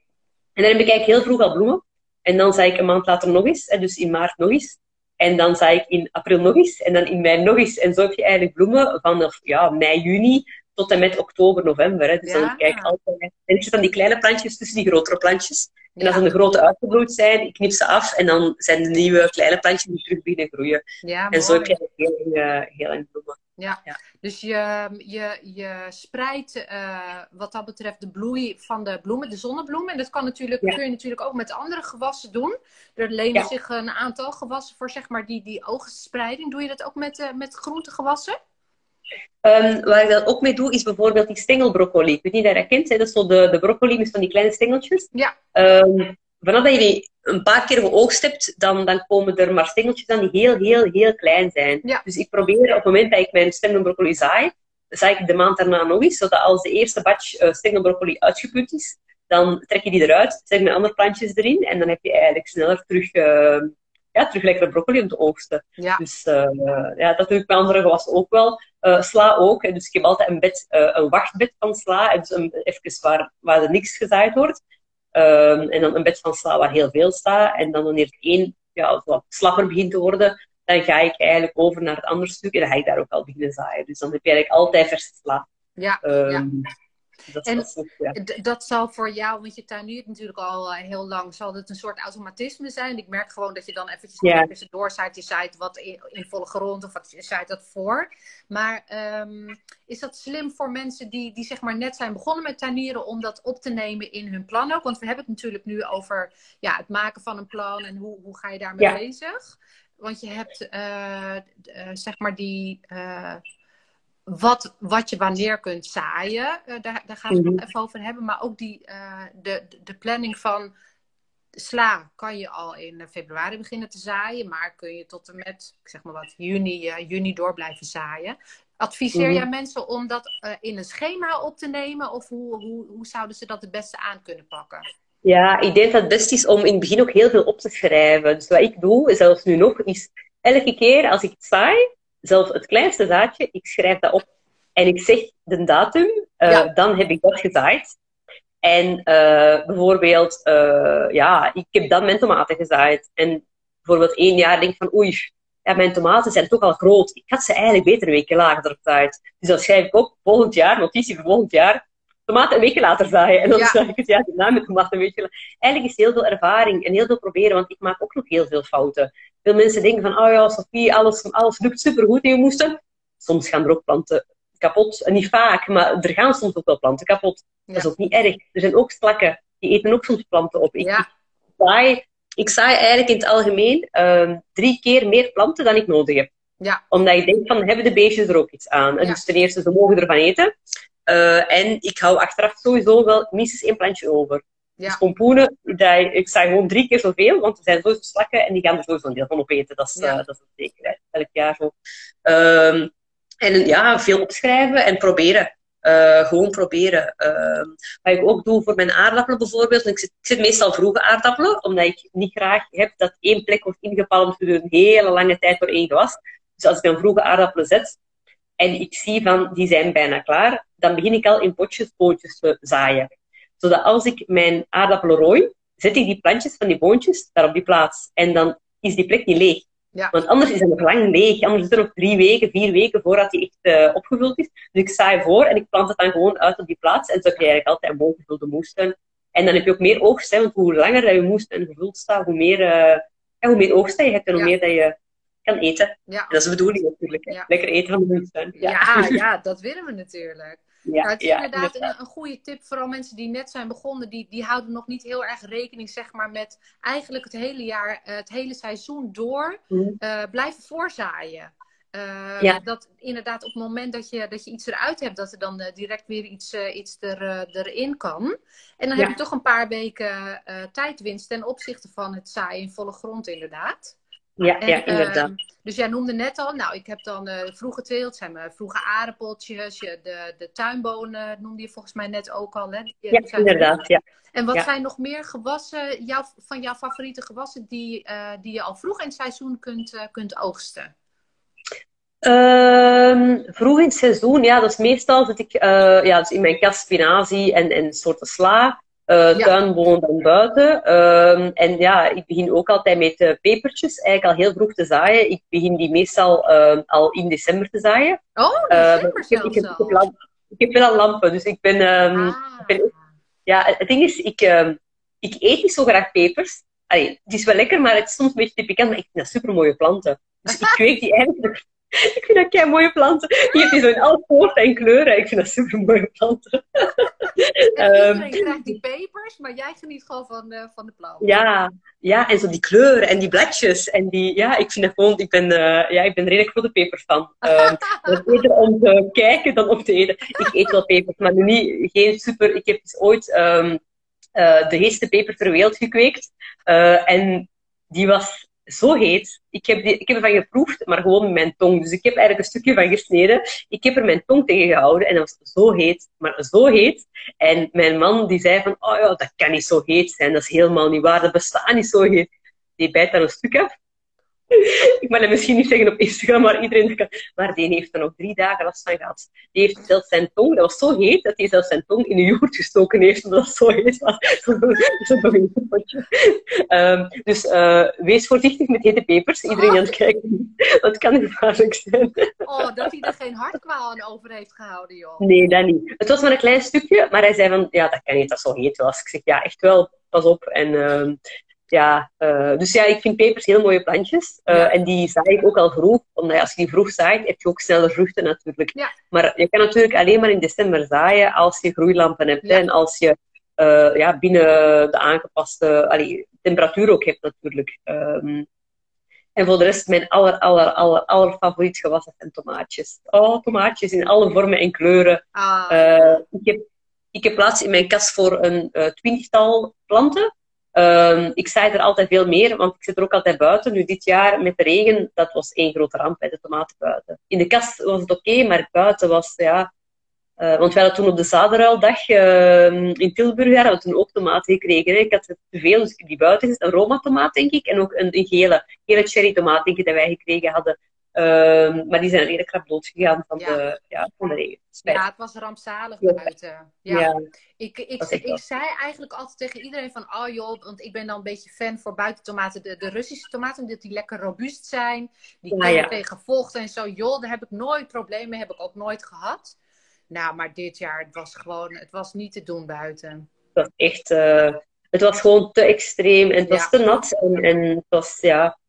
En dan heb ik eigenlijk heel vroeg al bloemen. En dan zei ik een maand later nog eens, dus in maart nog eens. En dan zei ik in april nog eens. En dan in mei nog eens. En zo heb je eigenlijk bloemen vanaf ja, mei, juni tot en met oktober, november. Hè. Dus ja. dan kijk ik altijd. Zet dan die kleine plantjes tussen die grotere plantjes. En als dan de grote uitgebloeid zijn, ik knip ze af. En dan zijn de nieuwe kleine plantjes die terug beginnen groeien. Ja, en zo heb je heel, heel, heel lang bloemen. Ja. ja. dus je, je, je spreidt uh, wat dat betreft de bloei van de bloemen, de zonnebloemen. En dat kan natuurlijk, ja. kun je natuurlijk ook met andere gewassen doen. Er lenen ja. zich een aantal gewassen voor, zeg maar, die, die oogspreiding. Doe je dat ook met, uh, met groentegewassen? Um, waar ik dat ook mee doe, is bijvoorbeeld die stengelbroccoli. Ik weet niet of je dat kent, hè? dat is zo de, de broccoli met van die kleine stengeltjes. Ja. Um, vanaf dat je die een paar keer geoogst hebt, dan, dan komen er maar stengeltjes aan die heel, heel, heel klein zijn. Ja. Dus ik probeer op het moment dat ik mijn stengelbroccoli zaai, zaai ik de maand daarna nog eens, zodat als de eerste batch uh, stengelbroccoli uitgeput is, dan trek je die eruit, zet je andere plantjes erin en dan heb je eigenlijk sneller terug, uh, ja, terug lekkere broccoli om te oogsten. Ja. Dus uh, ja, dat doe ik bij andere gewassen ook wel. Sla ook, dus ik heb altijd een, bed, een wachtbed van sla, dus een, even waar, waar er niks gezaaid wordt. Um, en dan een bed van sla waar heel veel staat. En dan wanneer het één ja, wat slapper begint te worden, dan ga ik eigenlijk over naar het andere stuk en dan ga ik daar ook al beginnen zaaien. Dus dan heb je eigenlijk altijd verse sla. Ja, um, ja. Dat, en dat, ja. dat zal voor jou, want je tuiniert natuurlijk al uh, heel lang, zal het een soort automatisme zijn. Ik merk gewoon dat je dan eventjes ja. tussendoor zaait. Je zaait wat in, in, volle grond of wat, je zaait dat voor. Maar um, is dat slim voor mensen die, die zeg maar net zijn begonnen met tuinieren om dat op te nemen in hun plan ook? Want we hebben het natuurlijk nu over ja, het maken van een plan en hoe, hoe ga je daarmee bezig? Want je hebt uh, uh, zeg maar die wat, wat je wanneer kunt zaaien. Uh, daar, daar gaan we het nog even over hebben. Maar ook die, uh, de, de planning van sla kan je al in februari beginnen te zaaien, maar kun je tot en met, ik zeg maar wat, juni, juni door blijven zaaien. Adviseer mm jij mensen om dat in een schema op te nemen? Of hoe, hoe, hoe zouden ze dat het beste aan kunnen pakken? Ja, ik denk dat het best is om in het begin ook heel veel op te schrijven. Dus wat ik doe, zelfs nu nog, is elke keer als ik het zaai, zelfs het kleinste zaadje, ik schrijf dat op. En ik zeg de datum, uh, dan heb ik dat gezaaid. En uh, bijvoorbeeld, uh, ja, ik heb dan mijn tomaten gezaaid. En bijvoorbeeld één jaar denk ik van, oei, ja, mijn tomaten zijn toch al groot. Ik had ze eigenlijk beter een weekje lager gezaaid. Dus dat schrijf ik op, volgend jaar, notitie voor volgend jaar tomaten een weekje later zaaien. En dan ja. ik het jaar daarna met tomaten een weekje Eigenlijk is heel veel ervaring en heel veel proberen, want ik maak ook nog heel veel fouten. Veel mensen denken van, oh ja, Sophie, alles, alles lukt supergoed in je moesten. Soms gaan er ook planten kapot. En niet vaak, maar er gaan soms ook wel planten kapot. Dat is ook niet erg. Er zijn ook slakken, die eten ook soms planten op. Ik, ja. saai, ik eigenlijk in het algemeen um, drie keer meer planten dan ik nodig heb. Ja. Omdat ik denk van, hebben de beestjes er ook iets aan? En dus ten eerste, ze mogen ervan eten. Uh, en ik hou achteraf sowieso wel minstens één plantje over. Ja. Dus pompoenen, ik sta gewoon drie keer zoveel, want er zijn sowieso slakken en die gaan er sowieso een deel van opeten. Dat is, ja. uh, dat is een zekerheid. Elk jaar zo. Um, en ja, veel opschrijven en proberen. Uh, gewoon proberen. Uh, wat ik ook doe voor mijn aardappelen bijvoorbeeld. Ik zit, ik zit, meestal vroege aardappelen, omdat ik niet graag heb dat één plek wordt ingepalmd voor een hele lange tijd door één gewas. Dus als ik dan vroege aardappelen zet, en ik zie van die zijn bijna klaar, dan begin ik al in potjes boontjes te zaaien. Zodat als ik mijn aardappelen rooi, zet ik die plantjes van die boontjes daar op die plaats. En dan is die plek niet leeg. Ja. Want anders is het nog lang leeg. Anders is het nog drie weken, vier weken voordat die echt uh, opgevuld is. Dus ik zaai voor en ik plant het dan gewoon uit op die plaats. En zo heb je eigenlijk altijd een bovengevulde moestuin. En dan heb je ook meer oogst. Hè, want hoe langer dat je moestuin gevuld staat, hoe meer, uh, hoe meer oogst je hebt en hoe meer dat je kan eten. Ja. dat is de bedoeling natuurlijk. Lekker eten van de moestuin. Ja. ja, ja, dat willen we natuurlijk. Ja, het is inderdaad een, een, goede tip. Vooral mensen die net zijn begonnen, die, die houden nog niet heel erg rekening zeg maar, met eigenlijk het hele jaar, uh, het hele seizoen door mm. uh, blijven voorzaaien. Uh, ja. Dat inderdaad op het moment dat je, dat je iets eruit hebt, dat er dan direct weer iets, iets er, erin kan. En dan heb je toch een paar weken tijdwinst ten opzichte van het zaaien in volle grond, inderdaad. Ja, ja inderdaad. Uh, dus jij noemde net al, nou, ik heb dan uh, vroege teelt, zijn mijn vroege aardappeltjes, de, de tuinbonen noemde je volgens mij net ook al, hè? ja, inderdaad, ja. En wat zijn nog meer gewassen jouw, van jouw favoriete gewassen die, uh, die je al vroeg in het seizoen kunt, uh, kunt oogsten? Um, vroeg in het seizoen, ja, dat is meestal dat ik ja, dus in mijn kast spinazie en, en soorten sla. Uh, ja. tuinbonen dan buiten. Uh, en ja, ik begin ook altijd met uh, pepertjes, eigenlijk al heel vroeg te zaaien. Ik begin die meestal uh, al in december te zaaien. Oh, december ik, heb, ik, heb, ik, heb ik heb wel al lampen, dus ik ben... Um, ah. ik ben ja, het ding is, ik, ik eet niet zo graag pepers. Allee, het is wel lekker, maar het is soms een beetje te pikant. Maar ik vind dat super mooie planten. Dus ik *laughs* kweek die eigenlijk *laughs* ik vind dat kei mooie planten. Je hebt die zo in alle soorten en kleuren. Ik vind dat super mooie planten. En iedereen krijgt die pepers, maar jij geniet gewoon van, uh, van de planten. Ja, ja, en zo die kleuren en die bladjes. En die, ja, ik vind dat gewoon, ik ben, uh, ja, ik ben redelijk grote pepers van. Um, beter om te kijken dan om te eten. Ik eet wel pepers, maar nu niet, geen super. Ik heb dus ooit um, uh, de heetste peper ter wereld gekweekt. en die was zo heet. Ik heb, ik heb ervan geproefd, maar gewoon met mijn tong. Dus ik heb eigenlijk een stukje van gesneden. Ik heb er mijn tong tegen gehouden en dat was zo heet. Maar zo heet. En mijn man die zei van, oh ja, dat kan niet zo heet zijn. Dat is helemaal niet waar. Dat bestaat niet zo heet. Die bijt daar een stuk af ik mag het misschien niet zeggen op Instagram, maar iedereen kan. Maar die heeft er nog drie dagen last van gehad. Die heeft zelfs zijn tong, dat was zo heet, dat hij zelfs zijn tong in de yoghurt gestoken heeft, omdat het zo heet was. *laughs* um, dus uh, wees voorzichtig met hete pepers, iedereen aan het kijken. Dat kan gevaarlijk zijn. oh, dat hij er geen hartkwaal aan over heeft gehouden, joh. Nee, dat niet. Het was maar een klein stukje, maar hij zei van, ja, dat kan niet, dat zo heet was. Ik zeg, ja, echt wel, pas op. En uh, ja, uh, dus ja, ik vind pepers heel mooie plantjes. Uh, En die zaai ik ook al vroeg. Omdat als je die vroeg zaait, heb je ook sneller vruchten natuurlijk. Ja. Maar je kan natuurlijk alleen maar in december zaaien als je groeilampen hebt. En als je uh, ja, binnen de aangepaste allee, temperatuur ook hebt natuurlijk. Um, en voor de rest, mijn aller, aller, aller, aller favoriet gewassen zijn tomaatjes. Oh, tomaatjes in alle vormen en kleuren. Ah. ik, heb, ik heb plaats in mijn kast voor een twintigtal planten. Ehm, ik zei er altijd veel meer, want ik zit er ook altijd buiten. Nu dit jaar met de regen, dat was één grote ramp bij de tomaten buiten. In de kast was het oké, maar buiten was, ja... Uh, want we hadden toen op de zadenruildag uh, in Tilburg hadden we toen ook tomaten gekregen. Ik had te veel, dus die buiten gezet. Een Roma tomaat, denk ik. En ook een, een gele, gele cherry tomaat, denk ik, dat wij gekregen hadden. Uh, maar die zijn redelijk krap dood gegaan van, ja. de, ja, van de regen. Spijt. Ja, het was rampzalig buiten. Ja. ja. Ik, ik, ik, ik, zei eigenlijk altijd tegen iedereen van, oh joh, want ik ben dan een beetje fan voor buitentomaten, de, de Russische tomaten, omdat die lekker robuust zijn. Die kunnen tegen vocht en zo. Joh, daar heb ik nooit problemen mee, heb ik ook nooit gehad. Nou, maar dit jaar, het was gewoon, het was niet te doen buiten. Het was echt, uh, het was gewoon te extreem en het was te nat. En, en het was, ja,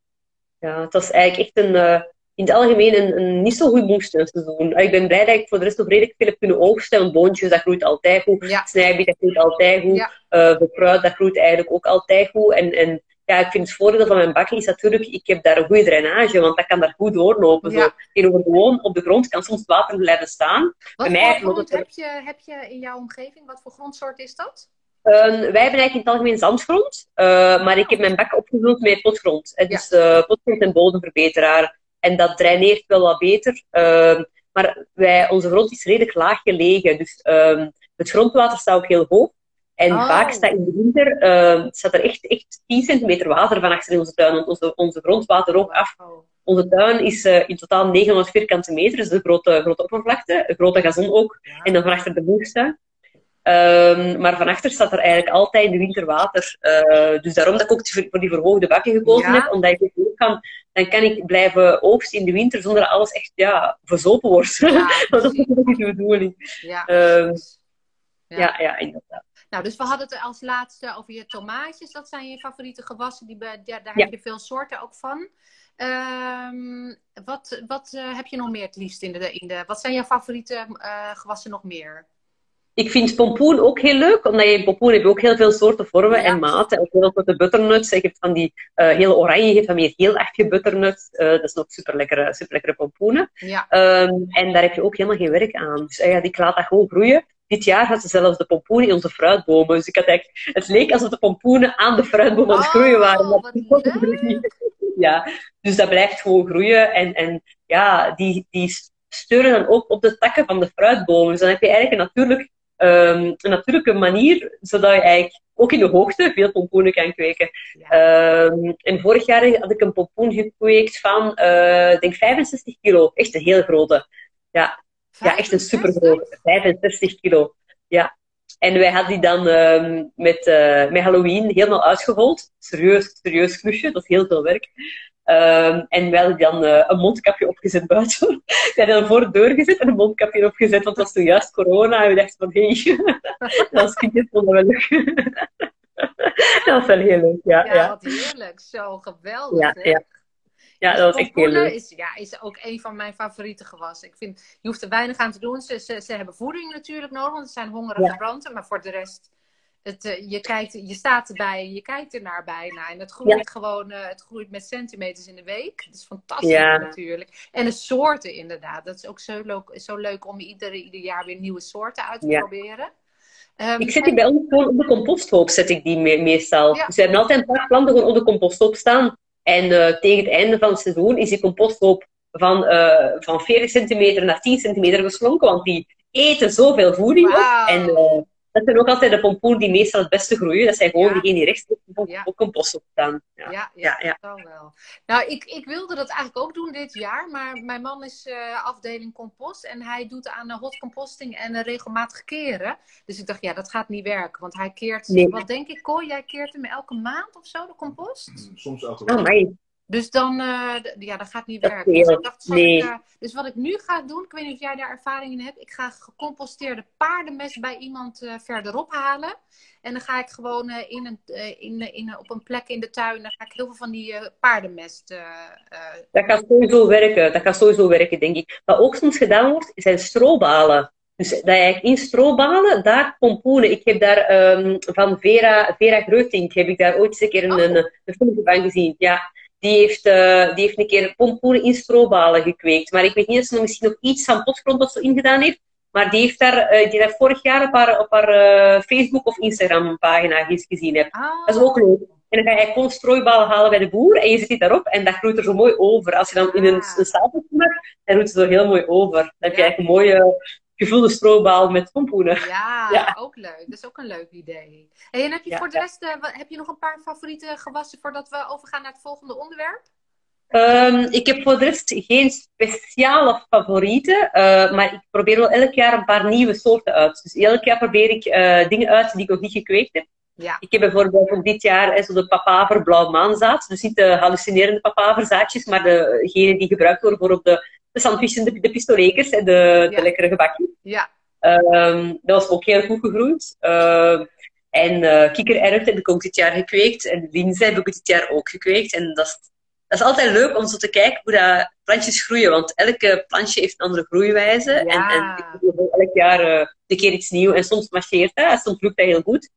ja, het was eigenlijk echt een, uh, in het algemeen een, een niet zo goed moestuinseizoen. Ik ben blij dat ik voor de rest nog redelijk veel heb kunnen oogsten. Want boontjes, dat groeit altijd goed. Ja. Snijbiet, dat groeit altijd goed. Ja. Uh, fruit, dat groeit eigenlijk ook altijd goed. En, en ja, ik vind het voordeel van mijn bakken is natuurlijk, ik heb daar een goede drainage, want dat kan daar goed doorlopen. Ja. Zo. Gewoon op de grond kan soms water blijven staan. Wat Bij mij, grond heb, je, heb je in jouw omgeving? Wat voor grondsoort is dat? Uh, wij hebben eigenlijk in het algemeen zandgrond, uh, maar ik heb mijn bak opgevuld met potgrond. Ja. Dus uh, potgrond en bodemverbeteraar. En dat draineert wel wat beter. Ehm, maar wij, onze grond is redelijk laag gelegen. Dus ehm, het grondwater staat ook heel hoog. En oh. vaak staat in de winter uh, staat er echt, echt 10 centimeter water van achter in onze tuin. Want onze, onze grondwater ook af. Onze tuin is uh, in totaal 900 vierkante meter, dus een grote, grote oppervlakte. Een grote gazon ook. En dan van achter de moestuin. Um, maar van achter staat er eigenlijk altijd in de winter water. Uh, dus daarom dat ik ook voor die verhoogde bakken gekozen ja. heb. Omdat ik ook kan, dan kan ik blijven oogsten in de winter zonder dat alles echt ja, verzopen wordt. Ja, *laughs* dat is ook de bedoeling. Ja. Um, ja. ja, ja, inderdaad. Nou, dus we hadden het als laatste over je tomaatjes. Dat zijn je favoriete gewassen. Die, daar, daar heb je veel soorten ook van. Um, wat wat uh, heb je nog meer het liefst in de, in de... Wat zijn jouw favoriete uh, gewassen nog meer? Ik vind pompoen ook heel leuk, omdat je in pompoen heb je ook heel veel soorten, vormen ja. en maten. Ook heel veel butternuts. Je hebt van die uh, heel oranje, je hebt van meer heel butternut. Uh, dat is nog super lekkere, super lekkere pompoenen. Ja. Um, en daar heb je ook helemaal geen werk aan. Dus uh, ja, ik laat dat gewoon groeien. Dit jaar had ze zelfs de pompoenen in onze fruitbomen. Dus ik had eigenlijk, het leek alsof de pompoenen aan de fruitbomen aan het groeien waren. Oh, *laughs* ja, dus dat blijft gewoon groeien. En, en ja, die, die steunen dan ook op de takken van de fruitbomen. Dus dan heb je eigenlijk een natuurlijk um, een natuurlijke manier, zodat je eigenlijk ook in de hoogte veel pompoenen kan kweken. Ja. Um, en vorig jaar had ik een pompoen gekweekt van, uh, denk 65 kilo. Echt een heel grote. Ja, ja echt een supergrote. 65 kilo. Ja. En wij hadden die dan um, met, uh, met Halloween helemaal uitgehold. Serieus, serieus klusje. Dat is heel veel werk. Um, en hadden dan uh, een mondkapje opgezet buiten. we hadden dan voor de deur gezet en een mondkapje opgezet, want het was toen juist corona. En we dachten van, hé, hey, *laughs* dat kindjes vonden wel leuk. *laughs* dat was wel heel leuk, ja. Ja, ja. wat heerlijk. Zo geweldig, ja, ja. Ja, dat was echt heel leuk. Is, ja, is ook een van mijn favoriete gewassen. Ik vind, je hoeft er weinig aan te doen. Ze, ze, ze hebben voeding natuurlijk nodig, want het zijn hongerige ja. planten. Maar voor de rest het, uh, je, kijkt, je staat erbij, je kijkt er naar bijna. En het groeit ja. gewoon, uh, het groeit met centimeters in de week. Dat is fantastisch ja. natuurlijk. En de soorten inderdaad. Dat is ook zo leuk, zo leuk om ieder, ieder jaar weer nieuwe soorten uit te ja. proberen. Um, ik zet die bij ons gewoon op de composthoop, zet ik die me meestal. Dus we hebben altijd een paar planten gewoon op de composthoop staan. En uh, tegen het einde van het seizoen is die composthoop van, van 40 centimeter naar 10 centimeter geslonken. Want die eten zoveel voeding wow. op. En dat zijn ook altijd de pompoenen die meestal het beste groeien. Dat zijn gewoon ja. diegenen die rechtstreeks op, ja. op compost staan. Ja, ja, ja, ja, dat wel. Nou, ik, ik wilde dat eigenlijk ook doen dit jaar. Maar mijn man is uh, afdeling compost. En hij doet aan uh, hot composting en uh, regelmatig keren. Dus ik dacht, ja, dat gaat niet werken. Want hij keert, nee. wat denk ik, Kooi, jij keert hem elke maand of zo, de compost? Soms elke week. Oh, nee. Dus dan, uh, ja, dat gaat niet werken. Dus, ik dacht, nee. ik, uh, dus wat ik nu ga doen, ik weet niet of jij daar ervaring in hebt. Ik ga gecomposteerde paardenmest bij iemand uh, verderop halen. En dan ga ik gewoon in een, in, in, op een plek in de tuin, dan ga ik heel veel van die paardenmest... dat gaat sowieso werken, dat gaat sowieso werken, denk ik. Wat ook soms gedaan wordt, zijn strobalen. Dus dat je eigenlijk in strobalen, daar pompoenen. Ik heb daar um, van Vera, Vera Greutink, heb ik daar ooit eens een keer een, oh. een, een filmpje van gezien. Ja, die heeft, uh, die heeft een keer pompoenen in strobalen gekweekt. Maar ik weet niet of ze nog misschien nog iets aan potgrond wat zo ingedaan heeft. Maar die heeft daar, uh, die heeft vorig jaar op haar, op haar uh, Facebook of Instagram pagina gezien heb. Ah. Dat is ook leuk. En dan ga je gewoon strooiballen halen bij de boer en je zet die daarop en dat groeit er zo mooi over. Als je dan in een, Ah. een stapel maakt, dan groeit het er zo heel mooi over. Dan heb je eigenlijk een mooie gevulde stroobaal met pompoenen. Ja, *laughs* Ja. ook leuk. Dat is ook een leuk idee. Hey, en heb je Ja, voor de rest eh, heb je nog een paar favoriete gewassen voordat we overgaan naar het volgende onderwerp? Ehm, ik heb voor de rest geen speciale favorieten, eh, maar ik probeer wel elk jaar een paar nieuwe soorten uit. Dus elk jaar probeer ik eh, dingen uit die ik nog niet gekweekt heb. Ja. Ik heb bijvoorbeeld voor dit jaar zo de papaver blauw maanzaad. Dus niet de hallucinerende papaverzaadjes, maar degene die gebruikt worden voor op de, de sandwiches, de, de pistolekers en de, Ja. de lekkere gebakjes. Ja. Ehm, dat was ook heel goed gegroeid. Ehm, en eh kikkererwten heb ik ook dit jaar gekweekt. En linzen heb ik dit jaar ook gekweekt. En dat is, dat is altijd leuk om zo te kijken hoe dat plantjes groeien. Want elke plantje heeft een andere groeiwijze. Ja. En, en ik probeer elk jaar eh, een keer iets nieuws. En soms marcheert dat, soms lukt dat heel goed.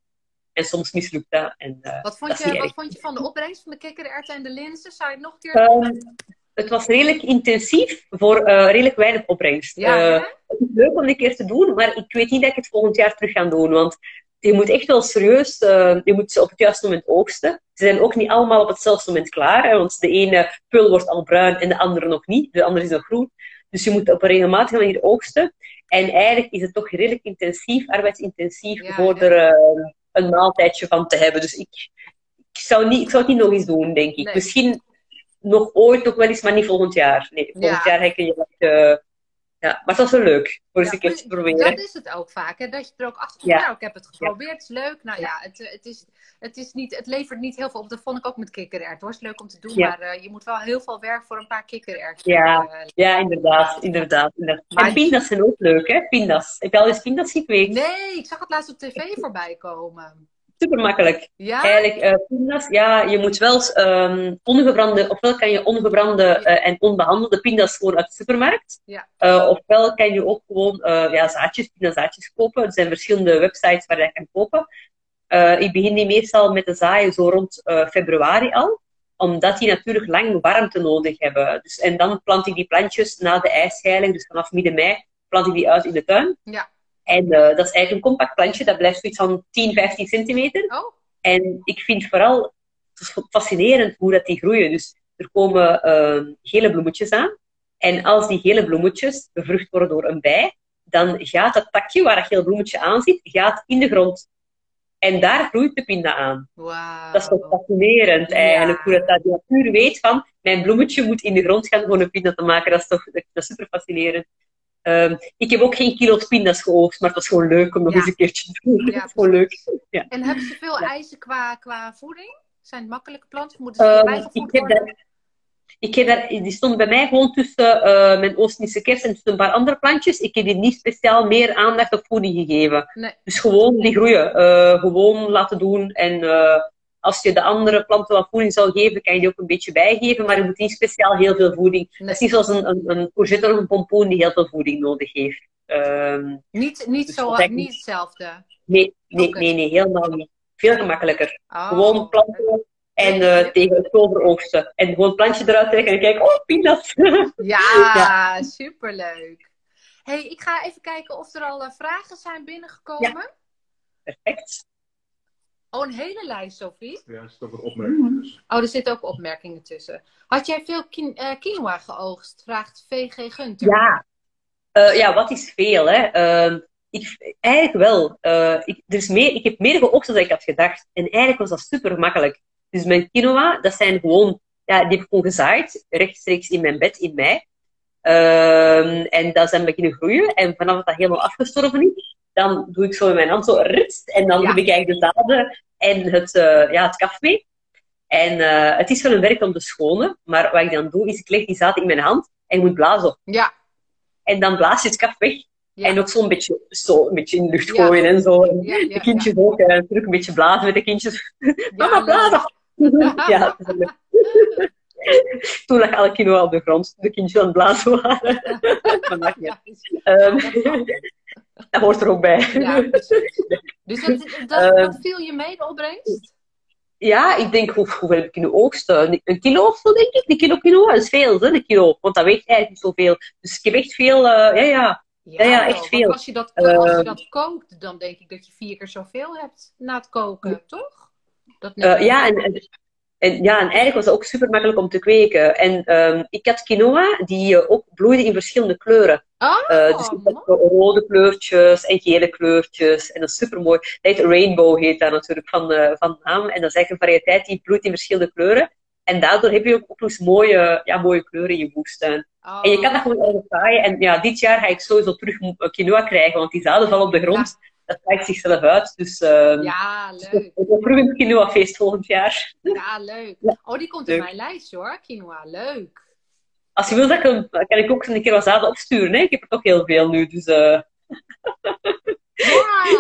En soms mislukt dat. En, eh, Wat vond, je, wat erg. vond je van de opbrengst van de kikkererwten en de linzen? Zou je het nog een keer Ehm, het was redelijk intensief voor eh, redelijk weinig opbrengst. Ja, Eh, het is leuk om een keer te doen, maar ik weet niet dat ik het volgend jaar terug ga doen. Want je moet echt wel serieus, eh, je moet ze op het juiste moment oogsten. Ze zijn ook niet allemaal op hetzelfde moment klaar. Hè, want de ene pul wordt al bruin en de andere nog niet. De andere is nog groen. Dus je moet op een regelmatige manier oogsten. En eigenlijk is het toch redelijk intensief, arbeidsintensief, Ja, voor er een maaltijdje van te hebben. Dus ik, ik, zou niet, ik zou het niet nog eens doen, denk ik. Nee. Misschien nog ooit, nog wel eens, maar niet volgend jaar. Nee, volgend Ja. jaar heb je eh, ja, maar het was wel leuk, voor eens Ja, een keer te proberen. Dat is het ook vaak, hè? dat je er ook achter komt. Ja. Nou, ik heb het geprobeerd, het is leuk. Nou ja, het, eh, het, is, het, is niet, het levert niet heel veel op. Dat vond ik ook met kikkererwten. hoor. Het is leuk om te doen, maar eh, je moet wel heel veel werk voor een paar kikkererwten. Ja. eh, Ja, inderdaad, inderdaad. inderdaad. Maar- En pindas zijn ook leuk, hè? Pindas. Heb je al eens pindas gekweekt? Nee, ik zag het laatst op tv voorbij komen. Super makkelijk. Ja? Eigenlijk, eh pindas, ja, je moet wel ehm, ongebrande, ofwel kan je ongebrande eh, en onbehandelde pindas gewoon uit de supermarkt. Ja. Eh, ofwel kan je ook gewoon ja, zaadjes, pindazaadjes kopen. Er zijn verschillende websites waar je dat kan kopen. Ik begin die meestal met de zaaien zo rond februari al omdat die natuurlijk lang warmte nodig hebben. Dus, en dan plant ik die plantjes na de ijsheiling, dus vanaf midden mei, plant ik die uit in de tuin. Ja. En eh, dat is eigenlijk een compact plantje, dat blijft zoiets van 10, 15 centimeter. Oh, En ik vind vooral fascinerend hoe dat die groeien. Dus er komen eh, gele bloemetjes aan. En als die gele bloemetjes bevrucht worden door een bij, dan gaat dat takje waar dat gele bloemetje aan zit, gaat in de grond. En daar groeit de pinda aan. wauw. Dat is toch fascinerend Ja. eigenlijk, hoe dat, dat de natuur weet van, mijn bloemetje moet in de grond gaan om een pinda te maken. Dat is toch dat is super fascinerend. Ehm, ik heb ook geen kilo's pinda's geoogst, maar het was gewoon leuk om nog Ja. eens een keertje te doen. Ja, *laughs* gewoon leuk. Ja. En hebben ze veel eisen qua, qua voeding? Zijn het makkelijke planten? Moeten ze Ehm, ik heb worden? daar, ik heb daar, die stond bij mij gewoon tussen eh, mijn Oost-Indische kers en tussen een paar andere plantjes. Ik heb die niet speciaal meer aandacht op voeding gegeven. Nee. Dus gewoon die groeien. eh, gewoon laten doen. En eh, als je de andere planten wat voeding zou geven, kan je die ook een beetje bijgeven. Maar je moet niet speciaal heel veel voeding. Dat is niet zoals een, een, een courgette of een pompoen die heel veel voeding nodig heeft. Ehm, Niet, niet, Dus zo, niet hetzelfde. nee, nee, nee, nee, helemaal niet. Veel gemakkelijker. Oh. Gewoon planten en eh, tegen het overoogsten. En gewoon het plantje eruit trekken en kijken, oh, pindas. *laughs* Ja, superleuk. hey, ik ga even kijken of er al eh, vragen zijn binnengekomen. Perfect. Oh, een hele lijst, Sophie. Ja, er zit ook opmerkingen tussen. Oh, er zitten ook opmerkingen tussen. Had jij veel kin- eh, quinoa geoogst? Vraagt VG Gunter. Ja. Eh, ja, wat is veel, hè? Ehm, ik, eigenlijk wel. Eh, ik, er is meer, ik heb meer geoogst dan ik had gedacht. En eigenlijk was dat super makkelijk. Dus mijn quinoa, dat zijn gewoon... Ja, die heb ik gewoon gezaaid, rechtstreeks in mijn bed in mei. Ehm, en dat zijn beginnen groeien. En vanaf dat dat helemaal afgestorven is, dan doe ik zo met mijn hand zo ritst. En dan Ja. heb ik eigenlijk de zaden en het, eh ja, het kaf mee. En eh, het is wel een werk om te schonen. Maar wat ik dan doe, is ik leg die zaden in mijn hand en ik moet blazen. Ja, En dan blaas je het kaf weg. ja. En ook zo'n beetje, zo, een beetje in de lucht Ja. gooien en zo. En ja, ja, de kindjes ook. En natuurlijk een beetje blazen met de kindjes. *laughs* Mama, blazen! *laughs* ja, dat is wel leuk. *laughs* Toen lag alle quinoa op de grond. De kindjes aan het blazen waren. Dat hoort er ook bij. *laughs* ja. Dus dat, dat, Eh, wat viel je mee, de opbrengst? Ja, ik denk, hoe, hoeveel heb ik kunnen oogsten? Een kilo of zo, denk ik. Een kilo quinoa is veel, hè, een kilo. Want dat weegt eigenlijk niet zoveel. Dus ik heb echt veel, eh, ja, ja. Ja, ja, echt veel. Als je, dat, als je dat kookt, dan denk ik dat je vier keer zoveel hebt na het koken, toch? Dat Eh, ja, en, en- ja, en eigenlijk was het ook super makkelijk om te kweken. En ehm, ik had quinoa die eh, ook bloeide in verschillende kleuren. Oh, Eh, dus ik had zo rode kleurtjes en gele kleurtjes. En dat is super mooi. Dat heet Rainbow, heet dat natuurlijk van, eh, van naam. En dat is eigenlijk een variëteit die bloeit in verschillende kleuren. En daardoor heb je ook, ook eens mooie, ja, mooie kleuren in je moestuin. En je kan dat Oh, gewoon ergens zaaien. En ja, dit jaar ga ik sowieso terug eh, quinoa krijgen, want die zaden vallen op de grond. Dat zaait zichzelf uit. Dus ehm ja, dus leuk. ik heb terug een quinoa-feest volgend jaar. Ja, leuk. Ja, Oh, die komt in mijn lijst hoor, quinoa. Leuk. Als je wil, dan kan, kan ik ook een keer wat zaden opsturen. Hè? Ik heb er toch heel veel nu. Dus eh, *laughs* ik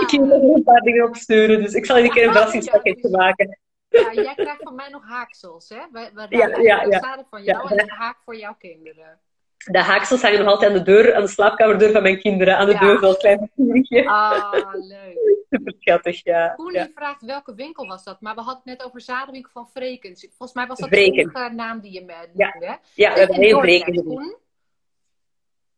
ga Ja, er een paar dingen opsturen. Dus ik zal een keer een *laughs* ja, verrassingspakketje maken. ja, jij krijgt van mij nog haaksels, hè? We, we Ja, ja, ja. zaden van ja. jou en ik haak voor jouw kinderen. De haaksels hangen nog altijd aan de deur, aan de slaapkamerdeur van mijn kinderen. Aan de Ja. deur, zoals klein papiertje. Ah, leuk. *laughs* Super schattig, ja. Koen ja. vraagt welke winkel was dat, maar we hadden het net over zadenwinkel van Vrekens. Volgens mij was dat Vreken. de enige naam die je me Ja. noemde. hè? Ja, we hebben heel. Koen.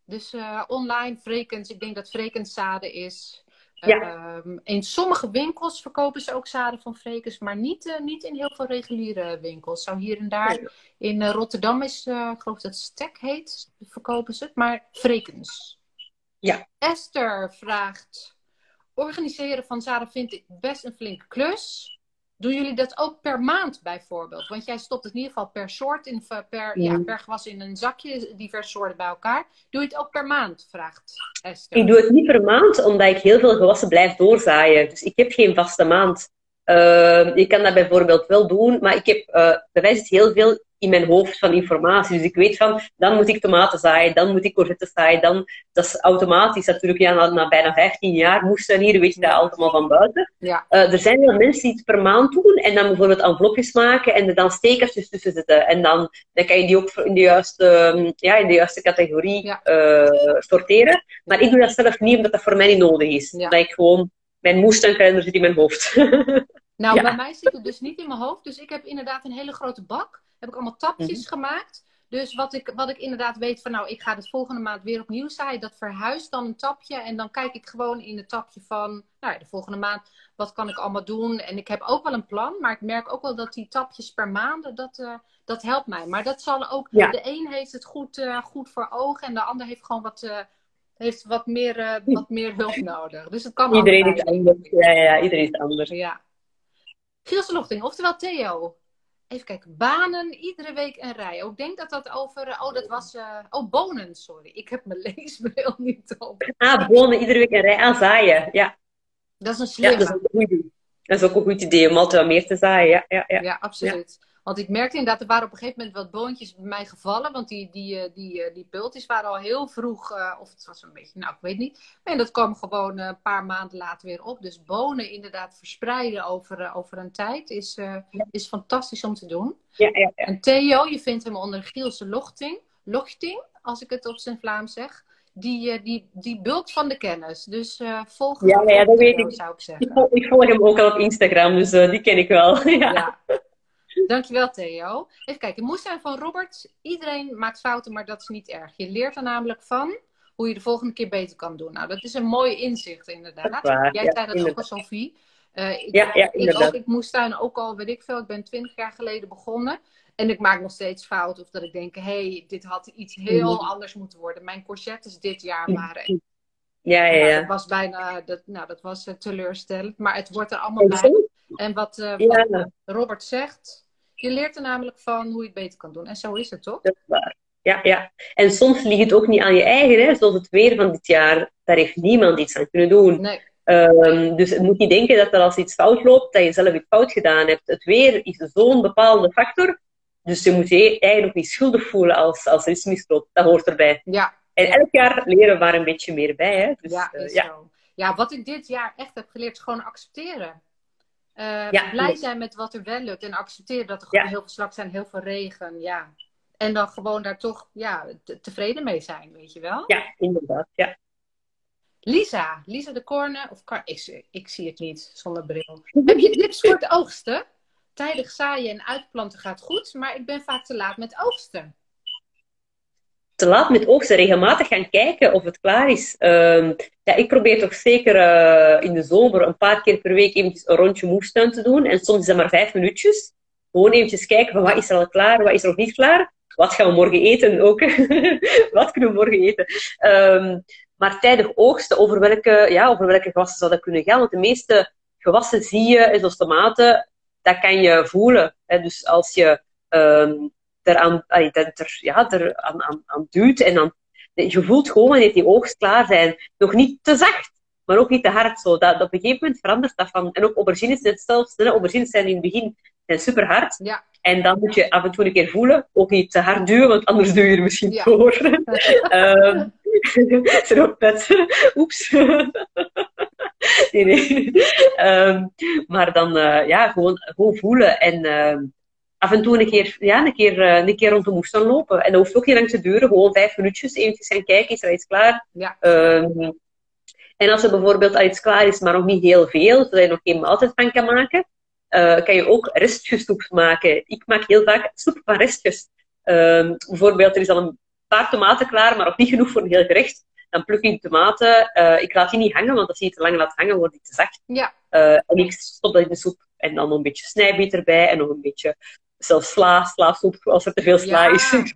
Dus eh, online Vrekens, ik denk dat Vrekens zaden is. Ja. Ehm, in sommige winkels verkopen ze ook zaden van Vrekens, maar niet, eh, niet in heel veel reguliere winkels. Zo hier en daar. In eh, Rotterdam is, eh, ik geloof dat Stek heet, verkopen ze het, maar Vrekens. Ja. Esther vraagt, organiseren van zaden vind ik best een flinke klus. Doen jullie dat ook per maand bijvoorbeeld? Want jij stopt het in ieder geval per soort, in, per, ja, per gewas in een zakje, diverse soorten bij elkaar. Doe je het ook per maand, vraagt Esther. Ik doe het niet per maand, omdat ik heel veel gewassen blijf doorzaaien. Dus ik heb geen vaste maand. Uh, je kan dat bijvoorbeeld wel doen, maar ik heb uh, bij wijze van heel veel in mijn hoofd van informatie. Dus ik weet van, dan moet ik tomaten zaaien, dan moet ik courgettes zaaien, dan, dat is automatisch natuurlijk, ja, na, na bijna 15 jaar moestuinieren weet je dat allemaal van buiten. Ja. Uh, er zijn wel mensen die het per maand doen en dan bijvoorbeeld envelopjes maken en er dan stekertjes tussen zetten. En dan, dan kan je die ook in de juiste, um, ja, in de juiste categorie Ja. uh, sorteren. Maar ik doe dat zelf niet, omdat dat voor mij niet nodig is. Ja. Dat ik gewoon, mijn moestuinkalender zit in mijn hoofd. *laughs* Nou, Ja. bij mij zit het dus niet in mijn hoofd. Dus ik heb inderdaad een hele grote bak. Heb ik allemaal tapjes Mhm. gemaakt. Dus wat ik, wat ik inderdaad weet van, nou, ik ga het volgende maand weer opnieuw zaaien. Dat verhuist dan een tapje. En dan kijk ik gewoon in het tapje van, nou, ja, de volgende maand, wat kan ik allemaal doen? En ik heb ook wel een plan. Maar ik merk ook wel dat die tapjes per maand, dat, eh, dat helpt mij. Maar dat zal ook, Ja. de een heeft het goed, eh, goed voor ogen. En de ander heeft gewoon wat, eh, heeft wat, meer, wat meer hulp *laughs* nodig. Dus het kan iedereen is anders. Ja, ja, ja, iedereen is anders. Ja. Gielse Lochting, oftewel Theo. Even kijken. Banen, iedere week een rij. Oh, ik denk dat dat over... eh, Oh, dat was... eh, Oh, bonen, sorry. Ik heb mijn *laughs* leesbril niet op. Ah, bonen iedere week een rij aan zaaien. Ja, Dat is een slimme. dat is ook een goed idee. Dat is ook een goed idee om altijd wat meer te zaaien. Ja, ja, ja. Ja, absoluut. Want ik merkte inderdaad, er waren op een gegeven moment wat boontjes bij mij gevallen. Want die, die, eh, die, eh, die pultjes waren al heel vroeg, eh, of het was een beetje, nou ik weet niet. En dat kwam gewoon een paar maanden later weer op. Dus bonen inderdaad verspreiden over, over een tijd is, is fantastisch om te doen. ja, ja, ja. En Theo, je vindt hem onder Gielse Lochting. Lochting, als ik het op zijn Vlaams zeg. Die, die, die bulkt van de kennis. Dus volg Ja, ja, dat weet ik. zou ik Ik, zeggen. volg, ik volg hem ook al op Instagram, dus die ken ik wel. *laughs* ja. Dankjewel, Theo. Even kijken. Moestuin van Robert. Iedereen maakt fouten, maar dat is niet erg. Je leert er namelijk van hoe je de volgende keer beter kan doen. Nou, dat is een mooi inzicht, inderdaad. Waar, Jij ja, zei dat inderdaad. ook al, Sophie. Eh, ik, Ja, ja, ik, ook, ik moestuin ook al, weet ik veel. Ik ben twintig jaar geleden begonnen. En ik maak nog steeds fouten. Of dat ik denk, hé, hey, dit had iets heel Mhm. anders moeten worden. Mijn courgettes dit jaar waren... Ja, ja, Nou, ja. dat was bijna, dat, nou, dat was eh, teleurstellend. Maar het wordt er allemaal bij. En wat, eh, wat Ja, Robert zegt, je leert er namelijk van hoe je het beter kan doen. En zo is het toch? dat is waar. Ja, ja. En soms ligt het ook niet aan je eigen, hè, zoals het weer van dit jaar. Daar heeft niemand iets aan kunnen doen. Nee. Ehm, dus je moet niet denken dat er als iets fout loopt, dat je zelf iets fout gedaan hebt. Het weer is zo'n bepalende factor. Dus je moet je eigenlijk niet schuldig voelen als, als er iets misloopt. Dat hoort erbij. Ja, En elk jaar leren we daar een beetje meer bij. Hè? Dus, ja, eh, ja. zo. Ja, wat ik dit jaar echt heb geleerd is gewoon accepteren. Eh, Ja, blij zijn met wat er wel lukt. En accepteren dat er gewoon Ja. heel veel slak zijn, heel veel regen. Ja. En dan gewoon daar toch ja, te- tevreden mee zijn, weet je wel? ja, inderdaad. Ja. Lisa, Lisa de Corne, of ik, ik zie het niet zonder bril. *laughs* Heb je tips voor het oogsten? Tijdig zaaien en uitplanten gaat goed, maar ik ben vaak te laat met oogsten. Te laat met oogsten. Regelmatig gaan kijken of het klaar is. Ehm, ja, ik probeer toch zeker uh, in de zomer een paar keer per week eventjes een rondje moestuin te doen. En soms is dat maar vijf minuutjes. Gewoon eventjes kijken van wat is er al klaar, wat is er nog niet klaar. Wat gaan we morgen eten ook? *laughs* wat kunnen we morgen eten? Um, maar tijdig oogsten, over welke, ja, over welke gewassen zou dat kunnen gaan? Want de meeste gewassen zie je, zoals tomaten, dat kan je voelen. Hè? Dus als je um, eraan, er, ja, er aan, aan, aan duwt en dan, je voelt gewoon wanneer die oogst klaar zijn. Nog niet te zacht, maar ook niet te hard. Zo. Dat, op een gegeven moment verandert dat van. En ook aubergines zijn hetzelfde. Aubergines zijn in het begin zijn super hard. Ja. En dan moet je af en toe een keer voelen. Ook niet te hard duwen, want anders duw je er misschien ja. door. um, zijn ook net. Oeps. *laughs* nee, nee. Um, maar dan uh, ja, gewoon, gewoon voelen. En uh, af en toe een keer, ja, een keer, uh, een keer rond de moestuin lopen. En dat hoeft ook niet lang te duren. Gewoon vijf minuutjes. Eventjes gaan kijken. Is er iets klaar? Ja. Um, en als er bijvoorbeeld al iets klaar is, maar nog niet heel veel, zodat je nog geen maaltijd van kan maken, uh, kan je ook restjessoep maken. Ik maak heel vaak soep van restjes. Uh, bijvoorbeeld, er is al een paar tomaten klaar, maar nog niet genoeg voor een heel gerecht. Dan pluk ik de tomaten. Uh, ik laat die niet hangen, want als je die te lang laat hangen, wordt die te zacht. Ja. Uh, en ik stop dat in de soep. En dan nog een beetje snijbiet erbij en nog een beetje zelfs sla, sla-soep, als er te veel sla ja. is. *laughs*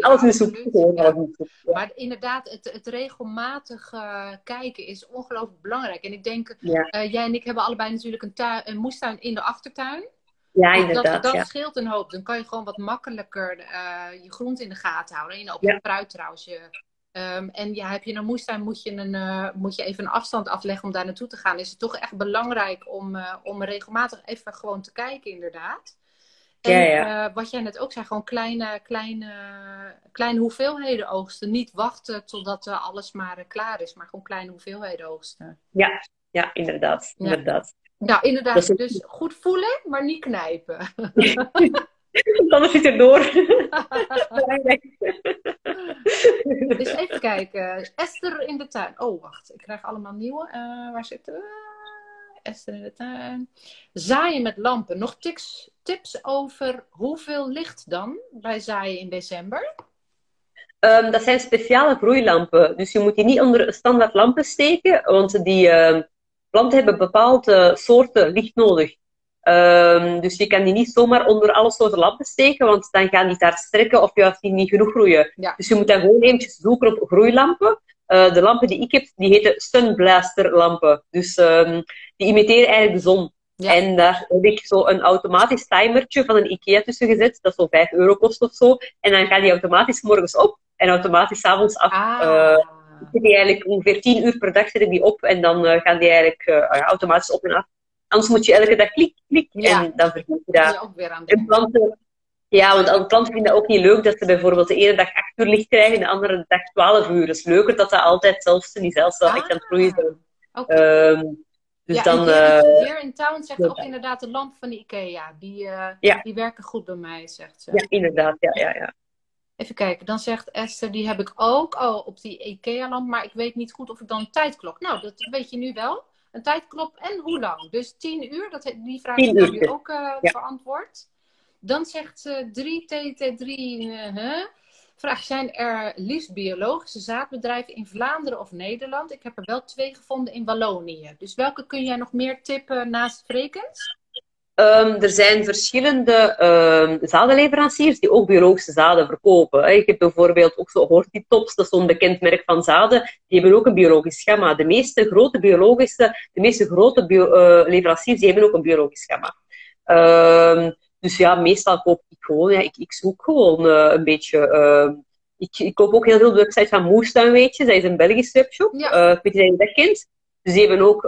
alles in de soep. Gewoon alles in de soep. Ja. Maar inderdaad, het, het regelmatig uh, kijken is ongelooflijk belangrijk. En ik denk, ja. uh, jij en ik hebben allebei natuurlijk een, tuin, een moestuin in de achtertuin. Ja, inderdaad. Dat, dat scheelt een hoop. Dan kan je gewoon wat makkelijker uh, je grond in de gaten houden. En je ook ja. fruit trouwens. Je, um, en ja, heb je een moestuin, moet je, een, moet je even een afstand afleggen om daar naartoe te gaan. Is het toch echt belangrijk om, om regelmatig even gewoon te kijken, inderdaad. En ja. Uh, wat jij net ook zei, gewoon kleine, kleine, kleine hoeveelheden oogsten. Niet wachten totdat uh, alles maar uh, klaar is, maar gewoon kleine hoeveelheden oogsten. Ja, ja inderdaad. Inderdaad. Nou, inderdaad. Is... Dus goed voelen, maar niet knijpen. *laughs* Anders zit er door. *laughs* dus even kijken. Esther in de tuin. Oh, wacht. Ik krijg allemaal nieuwe. waar zitten we? Esther in de tuin. Zaaien met lampen. Nog tips, tips over hoeveel licht dan bij zaaien in december? Um, dat zijn speciale groeilampen. Dus je moet die niet onder standaard lampen steken, want die uh, planten hebben bepaalde soorten licht nodig. Um, dus je kan die niet zomaar onder alle soorten lampen steken, want dan gaan die daar strekken of juist die niet genoeg groeien. Ja. Dus je moet dan gewoon eventjes zoeken op groeilampen. Uh, de lampen die ik heb, die heten Sunblaster lampen. Dus um, die imiteren eigenlijk de zon. Ja. En daar heb ik zo een automatisch timertje van een IKEA tussen gezet, dat zo 5 euro kost of zo. En dan gaat die automatisch morgens op en automatisch avonds af. Ah. Uh, die eigenlijk ongeveer 10 uur per dag zet ik die op en dan uh, gaan die eigenlijk uh, automatisch op en af. Anders moet je elke dag klik, klik ja. en dan vergeet je dat. ook weer aan en planten, ja, want de planten vinden ook niet leuk dat ze bijvoorbeeld de ene dag 8 uur licht krijgen en de andere dag 12 uur. Het is leuker dat dat altijd zelfs niet zelfs wel ah. echt aan het groeien. Okay. Um, dus ja, dan, uh, in Town zegt ook inderdaad de lamp van de IKEA. Die, uh, ja. die werken goed bij mij, zegt ze. Ja, inderdaad. Ja, ja, ja. Even kijken, dan zegt Esther, die heb ik ook al op die IKEA-lamp, maar ik weet niet goed of ik dan een tijdklok. Nou, dat weet je nu wel. Een tijdklok en hoe lang? Dus 10 uur, dat, die vraag heb je ook uh, ja. verantwoord. Dan zegt ze 3TT3, uh, Vraag, zijn er liefst biologische zaadbedrijven in Vlaanderen of Nederland? Ik heb er wel twee gevonden in Wallonië. Dus welke kun jij nog meer tippen naast Frekens? Um, er zijn verschillende um, die ook biologische zaden verkopen. Ik heb bijvoorbeeld ook zo Hortitops, dat is zo'n bekend merk van zaden. Die hebben ook een biologisch schema. De meeste grote biologische, de meeste grote uh, leveranciers, die hebben ook een biologisch schema. Um, dus ja, meestal koop ik gewoon, ja, ik, ik zoek gewoon uh, een beetje. Uh, ik, ik koop ook heel veel op de website van Moestuin, weet je. Dat is een Belgische webshop. Ja. Uh, ik weet niet of je dat kent. Dus die hebben ook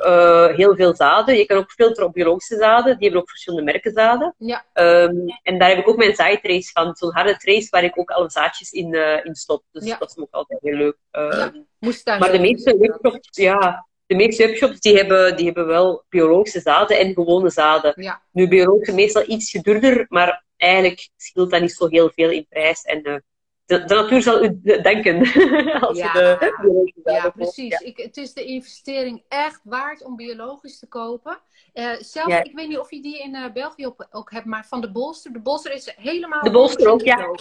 heel veel zaden. Je kan ook filteren op biologische zaden. Die hebben ook verschillende merken zaden. Ja. Um, en daar heb ik ook mijn zaaitrace van. Zo'n harde trace waar ik ook alle zaadjes in, in stop. Dus ja. dat is ook altijd heel leuk. ja. Moestuin maar de meeste webshops, ja, de meeste webshops die hebben, die hebben wel biologische zaden en gewone zaden. Ja. Nu, biologische meestal iets duurder, maar eigenlijk scheelt dat niet zo heel veel in prijs. En uh, de, de, natuur zal u denken *laughs* als ja. je de biologische zaden Ja, precies. Ja. Ik, het is de investering echt waard om biologisch te kopen. Uh, zelf, ik weet niet of je die in uh, België ook, ook hebt, maar van de bolster. De bolster is helemaal... De bolster ook, ja.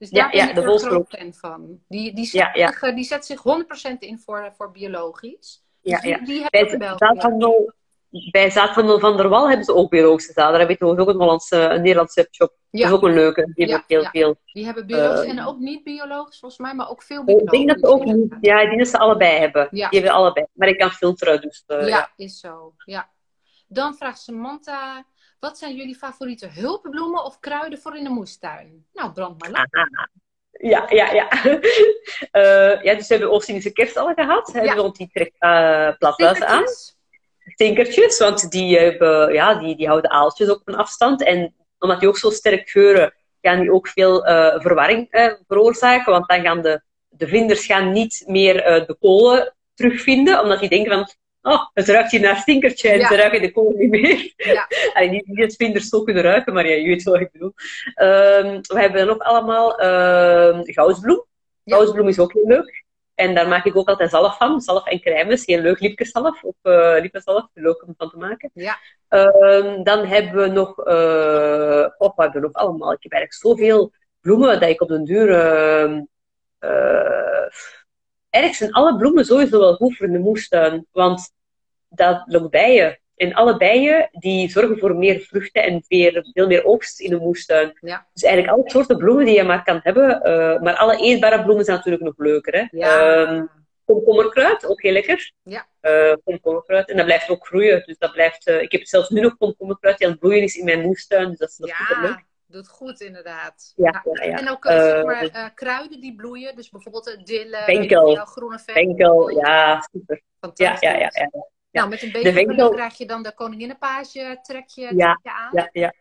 Dus daar Ja, ben ja, ik de er groot fan van. Die, die, Ja, zet, ja. zich, eh, die zet zich 100% in voor, voor biologisch. Dus Ja, die, ja. die heb ik in Bij bij zaadhandel van der Wal hebben ze ook biologische zaden. Daar weet je ook een Hollandse, een Nederlandse webshop. Dat is Ja, ook een leuke. Die Ja, hebben heel ja. veel. die hebben biologisch Eh, en ook niet biologisch volgens mij, maar ook veel Ik biologisch. denk dat ze ook niet. Ja, ik denk dat ze allebei hebben. Ja. Die hebben allebei. Maar ik kan filteren, dus eh, Ja, ja. is zo. Ja. Dan vraagt Samantha, wat zijn jullie favoriete hulpbloemen of kruiden voor in de moestuin? Nou, brand maar los. Ja, ja, ja. *laughs* Eh, ja, dus we hebben Oost-Indische kerst al gehad. Hebben Ja. we rond die trek uh, aan. Stinkertjes, want die, hebben, ja, die, die houden aaltjes op een afstand. En omdat die ook zo sterk geuren, gaan die ook veel eh, verwarring eh, veroorzaken. Want dan gaan de, de vlinders gaan niet meer eh, de kolen terugvinden, omdat die denken van, oh, het ruikt hier naar stinkertje en Ja. ze ruiken de kolen niet meer. Ja. *laughs* Allee, niet, dat vlinders zo kunnen ruiken, maar ja, je weet wat ik bedoel. Ehm, we hebben dan ook allemaal ehm goudsbloem. Ja. Is ook heel leuk. En daar maak ik ook altijd zalf van. Zalf en crème is heel leuk. Lipkesalf of uh, lippenzalf. Leuk om van te maken. Ja. Ehm, dan hebben we nog... eh oh, wat hebben we nog allemaal? Ik heb eigenlijk zoveel bloemen dat ik op den duur... ehm eigenlijk zijn alle bloemen sowieso wel goed voor in de moestuin. Want dat lokt bijen. En alle bijen die zorgen voor meer vruchten en veel meer oogst in de moestuin. Ja. Dus eigenlijk alle soorten bloemen die je maar kan hebben. eh, maar alle eetbare bloemen zijn natuurlijk nog leuker. Hè? Ja. Ehm, komkommerkruid, ook heel lekker. Ja. Eh, komkommerkruid. En dat blijft ook groeien. Dus dat blijft, eh, ik heb zelfs nu nog komkommerkruid die aan het bloeien is in mijn moestuin. Dus dat is, dat is superleuk. Ja, doet goed inderdaad. Ja, ja, ja. En ook eh, zeg Eh, maar, eh, kruiden die bloeien. Dus bijvoorbeeld uh, dille, groene venkel. Venkel, ja, super. Ja, Fantastisch. ja, ja. ja. Nou, met een beetje venkel- krijg je dan de koninginnenpage trek je, trek Ja, je aan. ja, ja.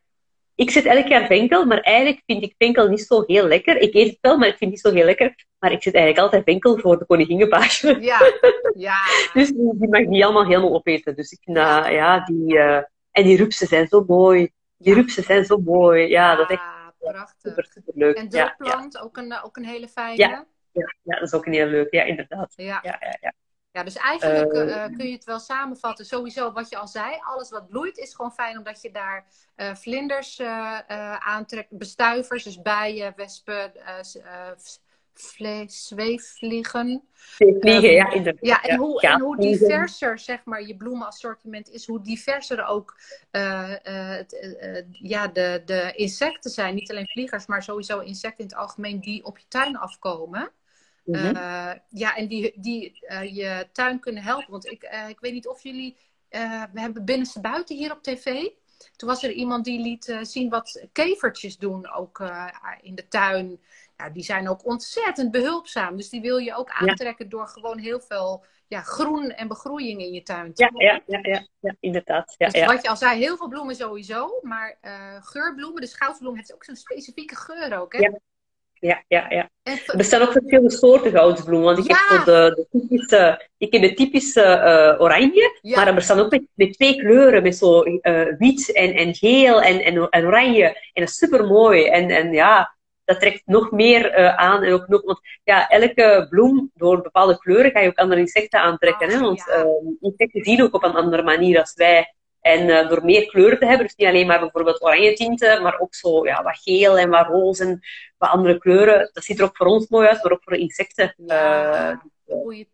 Ik zet elk jaar venkel, maar eigenlijk vind ik venkel niet zo heel lekker. Ik eet het wel, maar ik vind het niet zo heel lekker. Maar ik zet eigenlijk altijd venkel voor de koninginnenpage. Ja, *laughs* ja. Dus die, mag die allemaal helemaal opeten. Dus ik vind dat, ja, die... eh, En die rupsen zijn zo mooi. Die rupsen zijn zo mooi. Ja, dat is echt prachtig. super, super leuk. En drukplant, ook, een, ook een hele fijne. Ja. ja, dat is ook een heel leuk. Ja, inderdaad. Ja. Ja, ja, ja. Dus eigenlijk Eh, eh, kun je het wel samenvatten. Sowieso wat je al zei, alles wat bloeit is gewoon fijn omdat je daar eh, vlinders aantrekt, bestuivers, dus bijen, wespen, vlees, zweefvliegen. Vliegen, ja, inderdaad. Ja, en hoe, en hoe diverser zeg maar, je bloemenassortiment is, hoe diverser ook eh, eh, eh, ja, de, de insecten zijn. Niet alleen vliegers, maar sowieso insecten in het algemeen die op je tuin afkomen. Mhm. Ja, en die, die je tuin kunnen helpen. Want ik, ik weet niet of jullie. we hebben binnenste buiten hier op tv. Toen was er iemand die liet zien wat kevertjes doen ook in de tuin. Ja, die zijn ook ontzettend behulpzaam. Dus die wil je ook aantrekken door gewoon heel veel ja, groen en begroeiing in je tuin te ja, ja, ja, ja, ja, inderdaad. Ja, Dus wat je al zei, heel veel bloemen sowieso. Maar eh, geurbloemen, dus goudbloem heeft ook zo'n specifieke geur ook. Hè? Ja. Ja, ja, ja. En, Er bestaan ook verschillende soorten goudsbloemen. Want ik heb zo de, de typische, ik heb de typische eh, oranje, maar er bestaan ook met, met twee kleuren, met zo eh, wit en, en geel en, en, en oranje. En dat is super mooi. En, en ja, dat trekt nog meer eh, aan. En ook nog, want ja, elke bloem, door bepaalde kleuren, ga je ook andere insecten aantrekken. Ah, hè? Want ja. eh, insecten zien ook op een andere manier als wij. En eh, door meer kleuren te hebben, dus niet alleen maar bijvoorbeeld oranje tinten, maar ook zo ja, wat geel en wat roze en wat andere kleuren. Dat ziet er ook voor ons mooi uit, maar ook voor insecten. Ja, eh,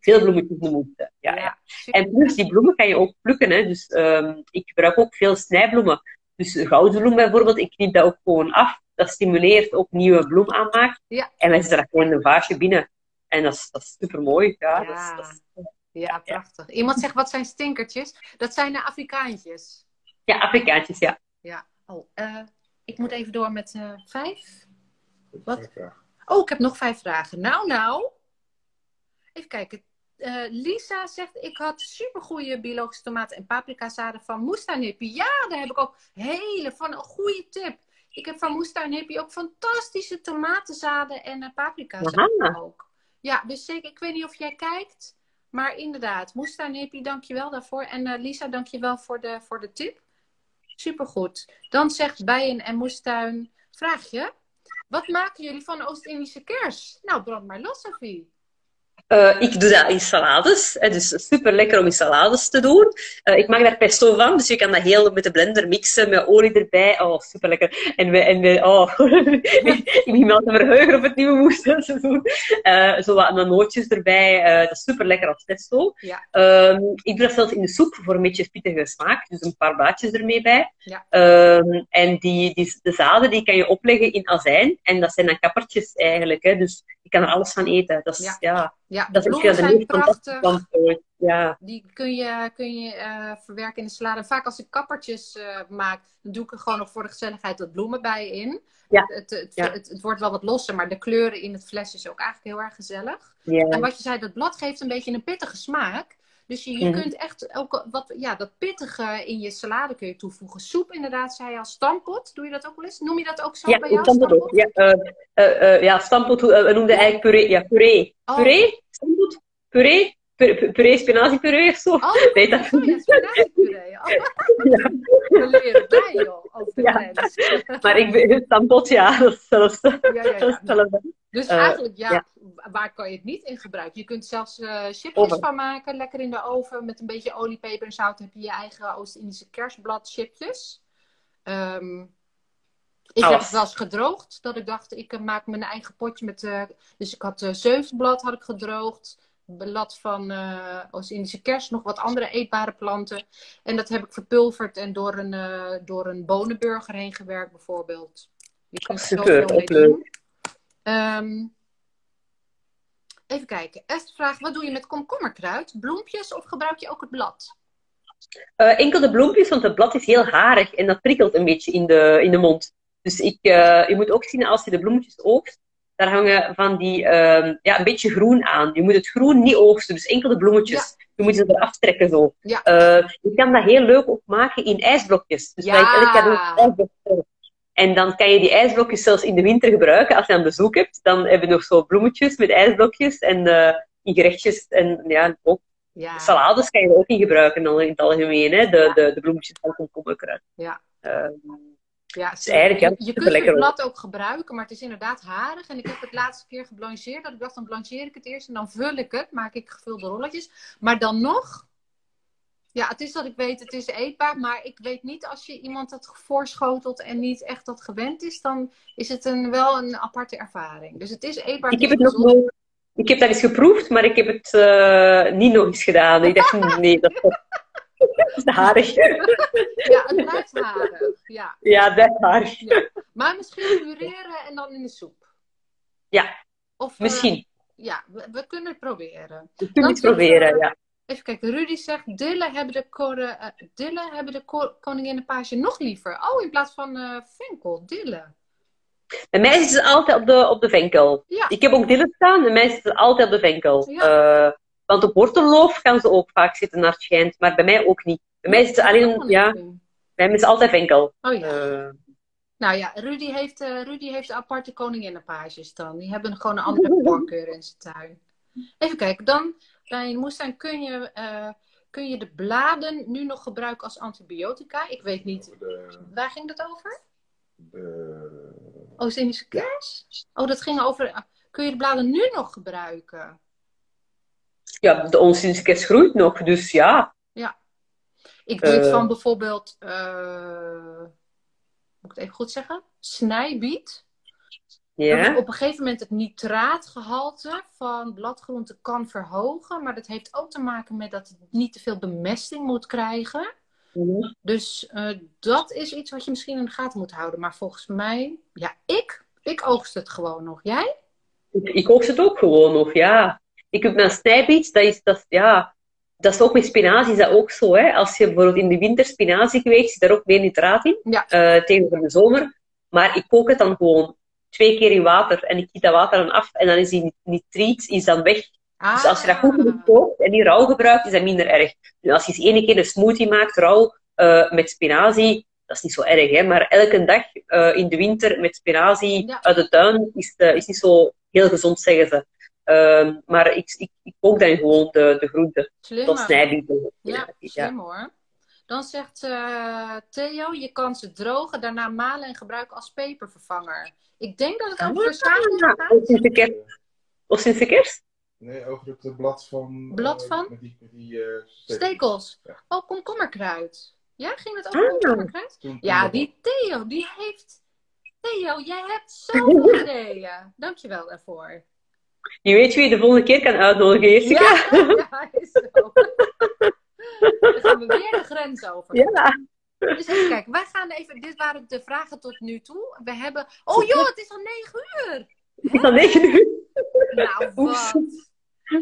veel bloemetjes de moeite. Ja, ja. En plus, die bloemen kan je ook plukken. Hè. Dus ehm, ik gebruik ook veel snijbloemen. Dus de goudbloem bijvoorbeeld, ik knip dat ook gewoon af. Dat stimuleert ook nieuwe bloem aanmaakt. Ja. En wij zetten dat gewoon in een vaasje binnen. En dat is, dat is super mooi. Ja, Ja. Dat is, dat is- Ja, prachtig. Iemand zegt, wat zijn stinkertjes? Dat zijn de Afrikaantjes. ja, Afrikaantjes, ja. Ja. Oh, eh, ik moet even door met eh, vijf. Wat? Oh, ik heb nog vijf vragen. Nou, nou. Even kijken. Eh, Lisa zegt, ik had supergoeie biologische tomaten en paprikazaden van Moestuin Hippie. Ja, daar heb ik ook hele van een goede tip. Ik heb van Moestuin Hippie ook fantastische tomatenzaden en uh, paprikazaden Aha. ook. Ja, dus zeker. Ik weet niet of jij kijkt. Maar inderdaad, Moestuin Hippie, dankjewel daarvoor. En uh, Lisa, dankjewel voor de, voor de tip. Supergoed. Dan zegt Bijen en Moestuin, vraag je. Wat maken jullie van Oost-Indische kers? Nou, brand maar los, Sophie. Uh, ik doe dat in salades. Hè, dus super lekker om in salades te doen. Uh, ik maak daar pesto van, dus je kan dat heel met de blender mixen, met olie erbij. Oh, super lekker. En, we, en we, oh, *laughs* ik begin me verheugen op het nieuwe moestuinseizoen. Uh, zo wat nootjes erbij. dat is super lekker als pesto. Ja. Ehm, ik doe dat zelfs in de soep voor een beetje pittige smaak. Dus een paar blaadjes ermee bij. Ja. Ehm, en die, die, de zaden die kan je opleggen in azijn. En dat zijn dan kappertjes eigenlijk. Hè. Dus je kan er alles van eten. Dat is, ja. ja ja, dat bloemen zijn prachtig. Ja. Die kun je, kun je uh, verwerken in de salade. Vaak als ik kappertjes uh, maak, dan doe ik er gewoon nog voor de gezelligheid wat bloemen bij in. Ja. Het, het, ja. het, het, wordt wel wat losser, maar de kleuren in het flesje is ook eigenlijk heel erg gezellig. Ja. En wat je zei, dat blad geeft een beetje een pittige smaak. Dus je, je kunt echt ook wat, ja, dat pittige in je salade kun je toevoegen. Soep inderdaad, zei je als stampot. Doe je dat ook wel eens? Noem je dat ook zo ja, bij jou? Stampot ook. Ja, uh, uh, ja, stampot, we noemden eigenlijk puree. Ja, puree. Oh. Puree? Stampot? Puree? Puree, spinaziepuree of zo? Oh, nee, dat... oh ja, spinaziepuree. *laughs* Oh. ja. We leren bij, joh, de ja. *laughs* Maar ik ben stampot, ja, dat is zelfs. Ja, ja, ja. Dus uh, eigenlijk, ja, ja, waar kan je het niet in gebruiken? Je kunt zelfs uh, chipjes van maken, lekker in de oven. Met een beetje olie, peper en zout heb je je eigen Oost-Indische kerstblad chipjes. Um, ik heb het wel eens gedroogd. Dat ik dacht, ik maak mijn eigen potje met... Uh, dus ik had zevenblad had ik gedroogd. Blad van uh, Oost-Indische kerst. Nog wat andere eetbare planten. En dat heb ik verpulverd en door een, door een bonenburger heen gewerkt bijvoorbeeld. Je kunt zoveel mee doen. Um, even kijken. Esther vraagt, wat doe je met komkommerkruid? Bloempjes of gebruik je ook het blad? Uh, enkel de bloempjes, want het blad is heel harig en dat prikkelt een beetje in de, in de mond. Dus ik, uh, je moet ook zien, als je de bloemetjes oogst, daar hangen van die, uh, ja, een beetje groen aan. Je moet het groen niet oogsten, dus enkel de bloemetjes. Je moet ze eraf trekken zo. Ja. Uh, je kan dat heel leuk ook maken in ijsblokjes. Dus ja. elk ijsblokjes en dan kan je die ijsblokjes zelfs in de winter gebruiken. Als je aan bezoek hebt, dan hebben we nog zo bloemetjes met ijsblokjes en uh, in gerechtjes. En ja, ook ja. salades kan je er ook in gebruiken dan in het algemeen. Hè? De, de, de bloemetjes van komkommerkruid. Ja. Uh, ja, dus eigenlijk, ja, je kunt het blad ook gebruiken, maar het is inderdaad harig. En ik heb het laatste keer geblancheerd. Dat ik dacht, dan blancheer ik het eerst en dan vul ik het. Maak ik gevulde rolletjes. Maar dan nog ja, het is dat ik weet, het is eetbaar. Maar ik weet niet, als je iemand dat voorschotelt en niet echt dat gewend is, dan is het een, wel een aparte ervaring. Dus het is eetbaar. Ik heb het nog nooit. Ik heb dat eens geproefd, maar ik heb het uh, niet nog eens gedaan. Ik dacht, nee, dat is *laughs* *laughs* harig. *laughs* Ja, het blijft harig. Ja, ja harig. Ja. Maar misschien pureren en dan in de soep. Ja, of, uh, misschien. Ja, we, we, kunnen het proberen. We kunnen het proberen, ja. Even kijken, Rudy zegt, dillen hebben de, kore, uh, dillen hebben de ko koningin en page nog liever. Oh, in plaats van uh, venkel, dillen. Bij mij zitten ze altijd op de, op de venkel. Ja. Ik heb ook dillen staan, bij mij zitten ze altijd op de venkel. Ja. Want op wortelloof gaan ze ook vaak zitten naar het schijnt, maar bij mij ook niet. Bij mij zitten ze alleen, ja, bij mij is altijd venkel. Oh ja. Nou ja, Rudy heeft, Rudy heeft aparte koninginnenpages dan. Die hebben gewoon een andere *laughs* voorkeur in zijn tuin. Even kijken, dan bij een moestuin kun je, uh, kun je de bladen nu nog gebruiken als antibiotica. Ik weet niet, waar ging dat over? De... Oost-Indische kers? Oh, dat ging over, uh, kun je de bladen nu nog gebruiken? Ja, de kers groeit nog, dus ja. Ja. Ik weet uh... van bijvoorbeeld, moet ik het even goed zeggen? Snijbiet. Ja. Op een gegeven moment het nitraatgehalte van bladgroenten kan verhogen. Maar dat heeft ook te maken met dat het niet te veel bemesting moet krijgen. Ja. Dus uh, dat is iets wat je misschien in de gaten moet houden. Maar volgens mij, ja, ik, ik oogst het gewoon nog. Jij? Ik, ik oogst het ook gewoon nog, ja. Ik heb mijn snijbiet, dat is, dat, ja, dat is ook met spinazie is dat ook zo. Hè? Als je bijvoorbeeld in de winter spinazie kweekt, zit daar ook meer nitraat in. Ja. Uh, tegenover de zomer. Maar ik kook het dan gewoon twee keer in water en ik giet dat water dan af en dan is die nitriet is dan weg. Dus als je dat goed kookt en die rauw gebruikt, is dat minder erg. Dus als je eens één keer een smoothie maakt, rauw, uh, met spinazie, dat is niet zo erg, hè. Maar elke dag uh, in de winter met spinazie uit de tuin is, uh, is niet zo heel gezond, zeggen ze. Uh, maar ik, ik, ik kook dan gewoon de, de groenten. Tot snijbieten. Ja, slim hoor. Dan zegt Theo, je kan ze drogen, daarna malen en gebruiken als pepervervanger. Ik denk dat het over verzamelen gaat. Of sinds de kerst. Of sinds de kerst? Nee, over het eh, blad van... Blad eh, van? met die, met die eh, Stekels. Ja. Oh, komkommerkruid. Ja, ging het over Ah. komkommerkruid? Toen- toen Ja, dat- die Theo, die heeft... Theo, jij hebt zoveel *laughs* ideeën. Dankjewel daarvoor. Je weet wie je de volgende keer kan uitnodigen, Jessica. Ja, *laughs* ja, is zo. Dan gaan we weer de grens over. Ja. Dus even kijken, wij gaan even... Dit waren de vragen tot nu toe. We hebben... Oh joh, het is al negen uur! Het is al negen uur. Nou, *laughs* wat?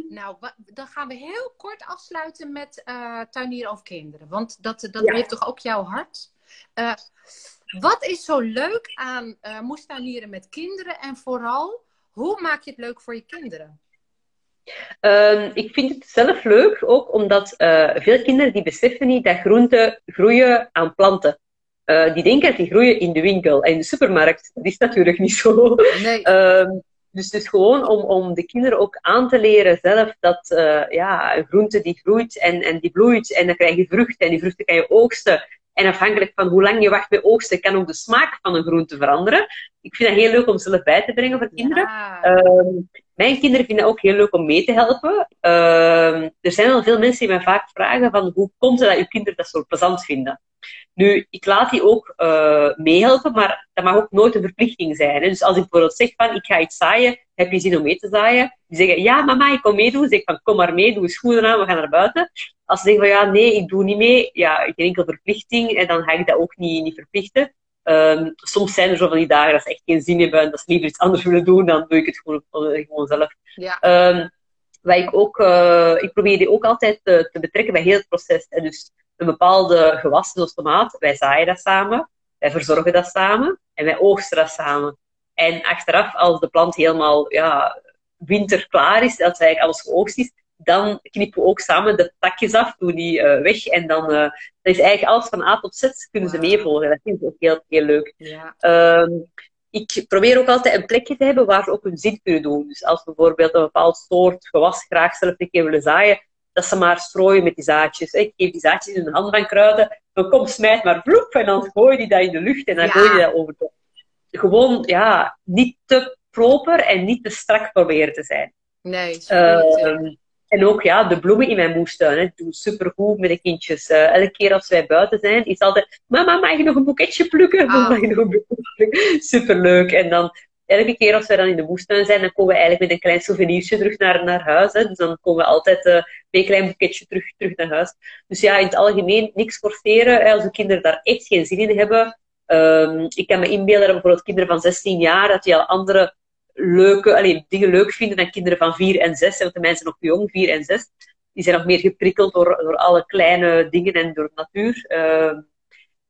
Nou, dan gaan we heel kort afsluiten met eh tuinieren over kinderen. Want dat, dat Ja. heeft toch ook jouw hart? Eh, wat is zo leuk aan eh moestuinieren met kinderen? En vooral, hoe maak je het leuk voor je kinderen? Ehm, ik vind het zelf leuk, ook omdat eh, veel kinderen die beseffen niet dat groenten groeien aan planten. Eh, die denken dat die groeien in de winkel en in de supermarkt. Dat is natuurlijk niet zo. Nee. *laughs* Ehm, dus, dus gewoon om, om de kinderen ook aan te leren zelf dat eh, ja, een groente die groeit en, en die bloeit en dan krijg je vruchten en die vruchten kan je oogsten. En afhankelijk van hoe lang je wacht bij oogsten, kan ook de smaak van een groente veranderen. Ik vind dat heel leuk om zelf bij te brengen voor kinderen. Ja. Ehm, mijn kinderen vinden het ook heel leuk om mee te helpen. Ehm, er zijn wel veel mensen die mij vaak vragen van hoe komt het dat uw kinderen dat zo plezant vinden? Nu, ik laat die ook eh, meehelpen, maar dat mag ook nooit een verplichting zijn. Hè? Dus als ik bijvoorbeeld zeg van ik ga iets zaaien, heb je zin om mee te zaaien? Die zeggen ja mama, ik kom meedoen. Dan zeg ik van kom maar mee, doe je schoenen aan, we gaan naar buiten. Als ze zeggen van ja nee, ik doe niet mee, ja, geen enkele verplichting en dan ga ik dat ook niet, niet verplichten. Ehm, soms zijn er zo van die dagen dat ze echt geen zin hebben en dat ze liever iets anders willen doen, dan doe ik het gewoon, eh, gewoon zelf. ja. Ehm, wat ik ook, eh, ik probeer die ook altijd te, te betrekken bij heel het proces. En dus een bepaalde gewas, zoals tomaat, wij zaaien dat samen, wij verzorgen dat samen en wij oogsten dat samen. En achteraf, als de plant helemaal ja, winterklaar is, als eigenlijk alles geoogst is, dan knippen we ook samen de takjes af, doen die eh, weg. En dan, eh, is eigenlijk alles van A tot Z kunnen ze meevolgen. Dat vind ik ook heel, heel leuk. ja. Ehm, ik probeer ook altijd een plekje te hebben waar ze ook hun zin kunnen doen. Dus als we bijvoorbeeld een bepaald soort gewas graag zelf een keer willen zaaien, dat ze maar strooien met die zaadjes. Ik geef die zaadjes in hun hand van kruiden, dan kom, smijt maar vloep, en dan gooi je die dat in de lucht en dan Ja. gooi je dat over de... Gewoon, ja, niet te proper en niet te strak proberen te zijn. Nee. Ehm, en ook ja, de bloemen in mijn moestuin. Hè. Ik doe supergoed met de kindjes. Eh, elke keer als wij buiten zijn, is altijd... Mama, mag je nog een boeketje plukken? Ah. *laughs* Mag je nog een boeketje plukken? Superleuk. En dan, elke keer als wij dan in de moestuin zijn, dan komen we eigenlijk met een klein souvenirtje terug naar, naar huis. Hè. Dus dan komen we altijd eh, met een klein boeketje terug, terug naar huis. Dus ja, in het algemeen niks forceren. Hè. Als de kinderen daar echt geen zin in hebben... Ehm, ik kan me inbeelden dat bijvoorbeeld kinderen van 16 jaar, dat die al andere leuke, allee, dingen leuk vinden dan kinderen van 4 en 6. Want de mensen nog jong, 4 en 6. Die zijn nog meer geprikkeld door, door alle kleine dingen en door de natuur. Ehm,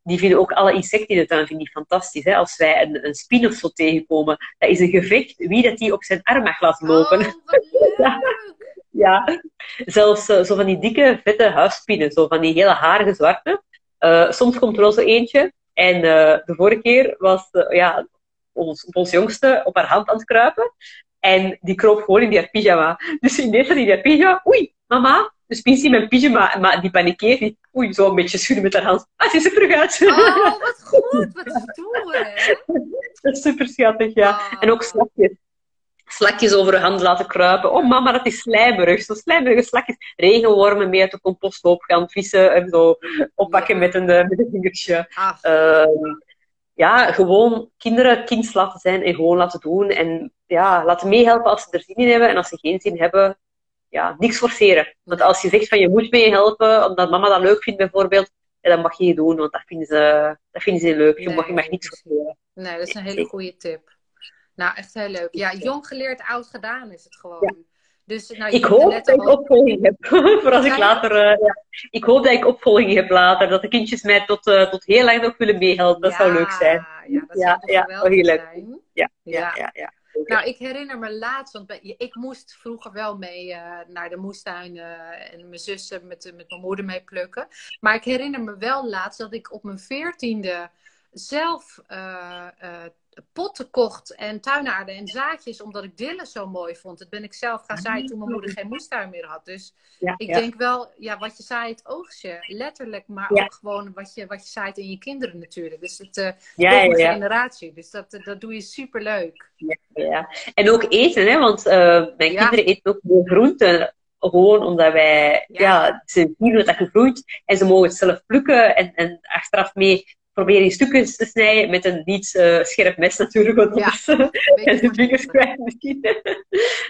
die vinden ook alle insecten in de tuin vinden die fantastisch. Hè? Als wij een, een spin of zo tegenkomen, dat is een gevecht wie dat die op zijn arm mag laten lopen. Oh! *laughs* Ja, zelfs eh, zo van die dikke, vette huisspinnen, zo van die hele harige zwarte. Eh, soms komt er wel zo eentje. En eh, de vorige keer was ja, ons, ons jongste op haar hand aan het kruipen. En die kroop gewoon in die haar pyjama. Dus had hij die pyjama. Oei, mama. Dus spin in mijn pyjama. Maar die panikeert. Oei, zo een beetje schudden met haar hand. Ah, ze is er terug uit. Oh, wat goed! Wat stoer, hè? *laughs* dat is super schattig, ja. En ook slakjes. Slakjes over de hand laten kruipen. Oh mama, dat is slijmerig. Zo slijmerige slakjes. Regenwormen mee uit de composthoop gaan vissen en zo oppakken Ja. met, een, eh, met een vingertje. Ehm, ja, gewoon kinderen kind laten zijn en gewoon laten doen. En ja, laten meehelpen als ze er zin in hebben. En als ze geen zin hebben, ja, niks forceren. Want als je zegt van je moet meehelpen, omdat mama dat leuk vindt bijvoorbeeld, ja, dan mag je niet doen, want dat vinden ze, dat vinden ze leuk. Je, Nee, mag, je mag niks precies. forceren. nee, dat is een hele goede tip. Nou, echt heel leuk. Ja, jong geleerd, oud gedaan is het gewoon. Ja. Dus, nou, Ik hoop dat ik opvolging heb. *laughs* voor als ik later. eh, ja. Ik hoop dat ik opvolging heb later. Dat de kindjes mij tot, eh, tot heel lang nog willen meehelpen. Dat zou leuk zijn. Ja, dat zou ja, geweldig heel leuk. zijn. Ja, Ja. ja, ja. ja. Nou, ik herinner me laatst, want ik moest vroeger wel mee eh, naar de moestuin eh, en mijn zussen met, met mijn moeder mee plukken. Maar ik herinner me wel laatst dat ik op mijn veertiende zelf eh, eh, potten kocht en tuinaarden en zaadjes, omdat ik dillen zo mooi vond. Dat ben ik zelf gaan zaaien toen mijn moeder geen moestuin meer had. Dus Ja, ik ja. denk wel, ja, wat je zaait, oogstje. Letterlijk, maar Ja. ook gewoon wat je, wat je zaait in je kinderen natuurlijk. Dus het Ja, ja, ja. generatie. Dus dat, eh, dat doe je super leuk. Ja. En ook eten, hè, want eh, mijn Ja. kinderen eten ook meer groenten. Gewoon omdat wij, Ja. ja, ze zien hoe dat gegroeid en ze mogen het zelf plukken en, en achteraf mee proberen in stukjes te snijden met een niet eh, scherp mes natuurlijk, want Ja. anders Beetje *laughs* en de vingers kwijt misschien. *laughs*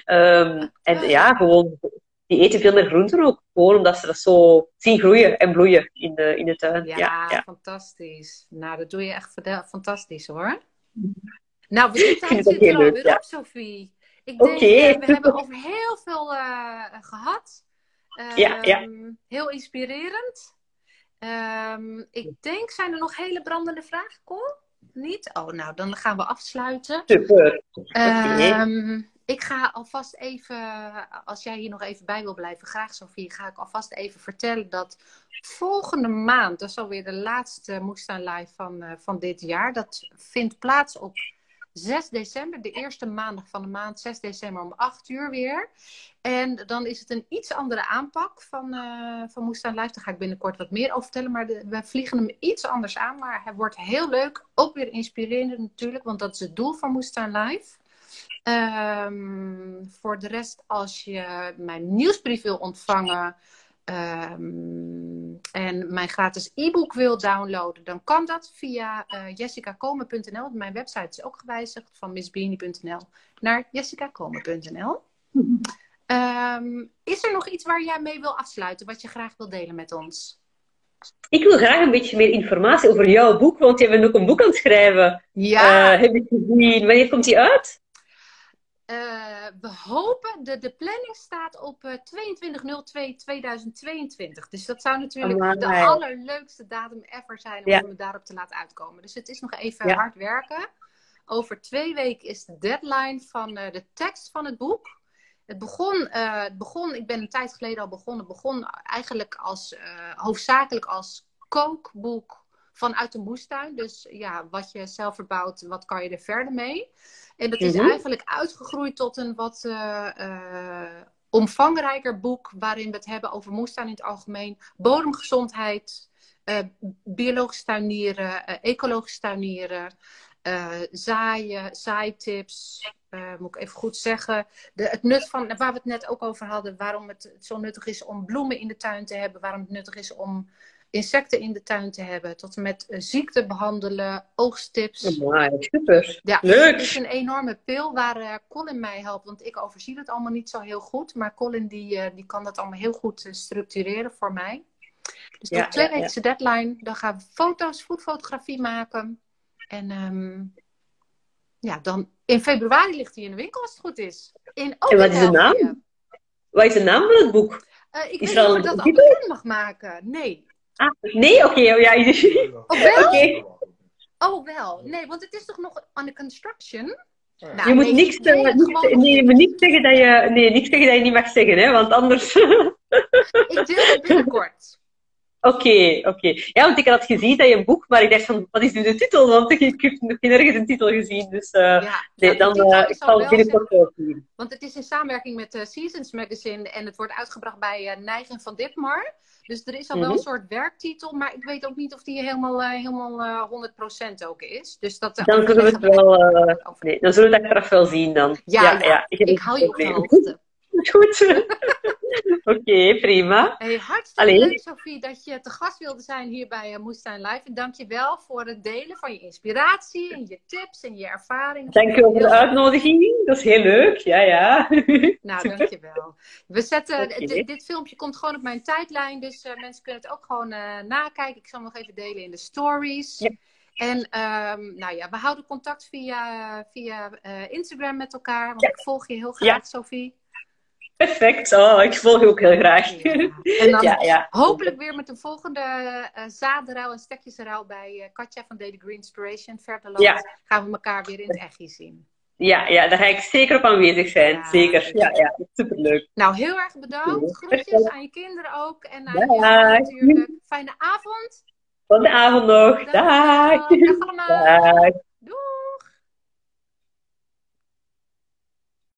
Ehm, en ja, gewoon, die eten veel meer groenten ook. Gewoon omdat ze dat zo zien groeien en bloeien in de, in de tuin. Ja, Ja, ja. fantastisch. Nou, dat doe je echt fantastisch hoor. Nou, we zitten vind het er heel leuk, ja. op, Sophie. Ik Oké, denk, eh, we hebben over heel veel eh, gehad. Ja, ja. Ehm, Heel inspirerend. Ehm, ik denk, zijn er nog hele brandende vragen, Cor? Niet? Oh, nou, dan gaan we afsluiten. Super. Ehm, ik ga alvast even, als jij hier nog even bij wil blijven, graag Sofie, ga ik alvast even vertellen dat volgende maand, dat is alweer de laatste Moestaan Live van, eh, van dit jaar, dat vindt plaats op 6 december, de eerste maandag van de maand, 6 december om 8 uur weer. En dan is het een iets andere aanpak van, eh van Moestaan Live. Daar ga ik binnenkort wat meer over vertellen. Maar we vliegen hem iets anders aan. Maar hij wordt heel leuk. Ook weer inspirerend natuurlijk. Want dat is het doel van Moestaan Live. Ehm, voor de rest, als je mijn nieuwsbrief wil ontvangen. Ehm, en mijn gratis e-book wil downloaden, dan kan dat via eh jessicakomen.nl. Mijn website is ook gewijzigd van missbeanie.nl naar jessicakomen.nl. Ehm, is er nog iets waar jij mee wil afsluiten, wat je graag wil delen met ons? Ik wil graag een beetje meer informatie over jouw boek, want je bent ook een boek aan het schrijven. Ja, Eh, heb ik gezien. Wanneer komt die uit? Eh, we hopen, de, de planning staat op eh 22.02.2022. Dus dat zou natuurlijk de allerleukste datum ever zijn om Ja. me daarop te laten uitkomen. Dus het is nog even Ja. hard werken. Over twee weken is de deadline van eh, de tekst van het boek. Het begon, het begon, ik ben een tijd geleden al begonnen. Het begon eigenlijk als, hoofdzakelijk als kookboek vanuit de moestuin. Dus ja, wat je zelf verbouwt, wat kan je er verder mee? En dat is Mhm. eigenlijk uitgegroeid tot een wat eh, eh, omvangrijker boek. Waarin we het hebben over moestuin in het algemeen. Bodemgezondheid, eh, biologisch tuinieren, ecologisch tuinieren. zaaien, zaaitips. moet ik even goed zeggen. De, het nut van, waar we het net ook over hadden, waarom het zo nuttig is om bloemen in de tuin te hebben, waarom het nuttig is om insecten in de tuin te hebben, tot en met eh, ziekte behandelen, oogsttips. Amai, super. Ja, Leuk. het is een enorme pil waar eh, Colin mij helpt, want ik overzie het allemaal niet zo heel goed, maar Colin die, eh, die kan dat allemaal heel goed structureren voor mij. Dus Ja, tot twee ja, weken de deadline, dan gaan we foto's, voetfotografie maken. En ehm, ja, dan in februari ligt hij in de winkel als het goed is. In, En wat is de naam? Wat is de naam van het boek? Eh, ik Is weet niet of ik dat al bekend mag maken. Nee. Ah, nee, oké. oh, ja, Oh, wel? *laughs* Oh, wel. Nee, want het is toch nog on the construction? Nou, je moet nee, niks, gewoon nee, je moet niks zeggen dat je, nee, niks zeggen dat je niet mag zeggen, hè, want anders. Ik deel het binnenkort. Oké, oké. Ja, want ik had gezien dat je een boek, maar ik dacht van, wat is nu de titel? Want ik, ik heb nog geen ergens een titel gezien, dus eh, Ja, nee, dan eh, ik al zal het binnenkort wel zien. Want het is in samenwerking met de Seasons Magazine en het wordt uitgebracht bij eh Nijgen van Ditmar. Dus er is al wel Mhm. een soort werktitel, maar ik weet ook niet of die helemaal, eh, helemaal eh 100% ook is. Dus dat, eh, Dan zullen we het *laughs* wel, eh, nee, dan zullen we het achteraf wel zien dan. Ja, ja, Ik hou je op de hoogte. Goed. *laughs* Oké, prima. Hey, hartstikke Allee. leuk, Sophie, dat je te gast wilde zijn hier bij uh, Moestuin Live. En dank je wel voor het delen van je inspiratie en je tips en je ervaringen. Dank je wel voor de uitnodiging. Dat is heel leuk. Ja, ja. *laughs* Nou, dank je wel. We zetten, dit, filmpje komt gewoon op mijn tijdlijn, dus eh, mensen kunnen het ook gewoon eh, nakijken. Ik zal hem nog even delen in de stories. Ja. En ehm, nou ja, we houden contact via, via eh, Instagram met elkaar, want Ja. ik volg je heel graag, Sophie. Perfect. Oh, ik volg je ook heel graag. Ja. En dan *laughs* Ja, ja. hopelijk weer met de volgende uh, en stekjesruil bij uh, Katja van Daily Green Inspiration. Verderland Ja. gaan we elkaar weer in het echt zien. Ja, ja, daar ga ik zeker op aanwezig zijn. Zeker. Ja, ja. Superleuk. Nou, heel erg bedankt. Groetjes aan je kinderen ook. En aan jou natuurlijk. Fijne avond. De avond nog. Dag. Dag allemaal. Dag.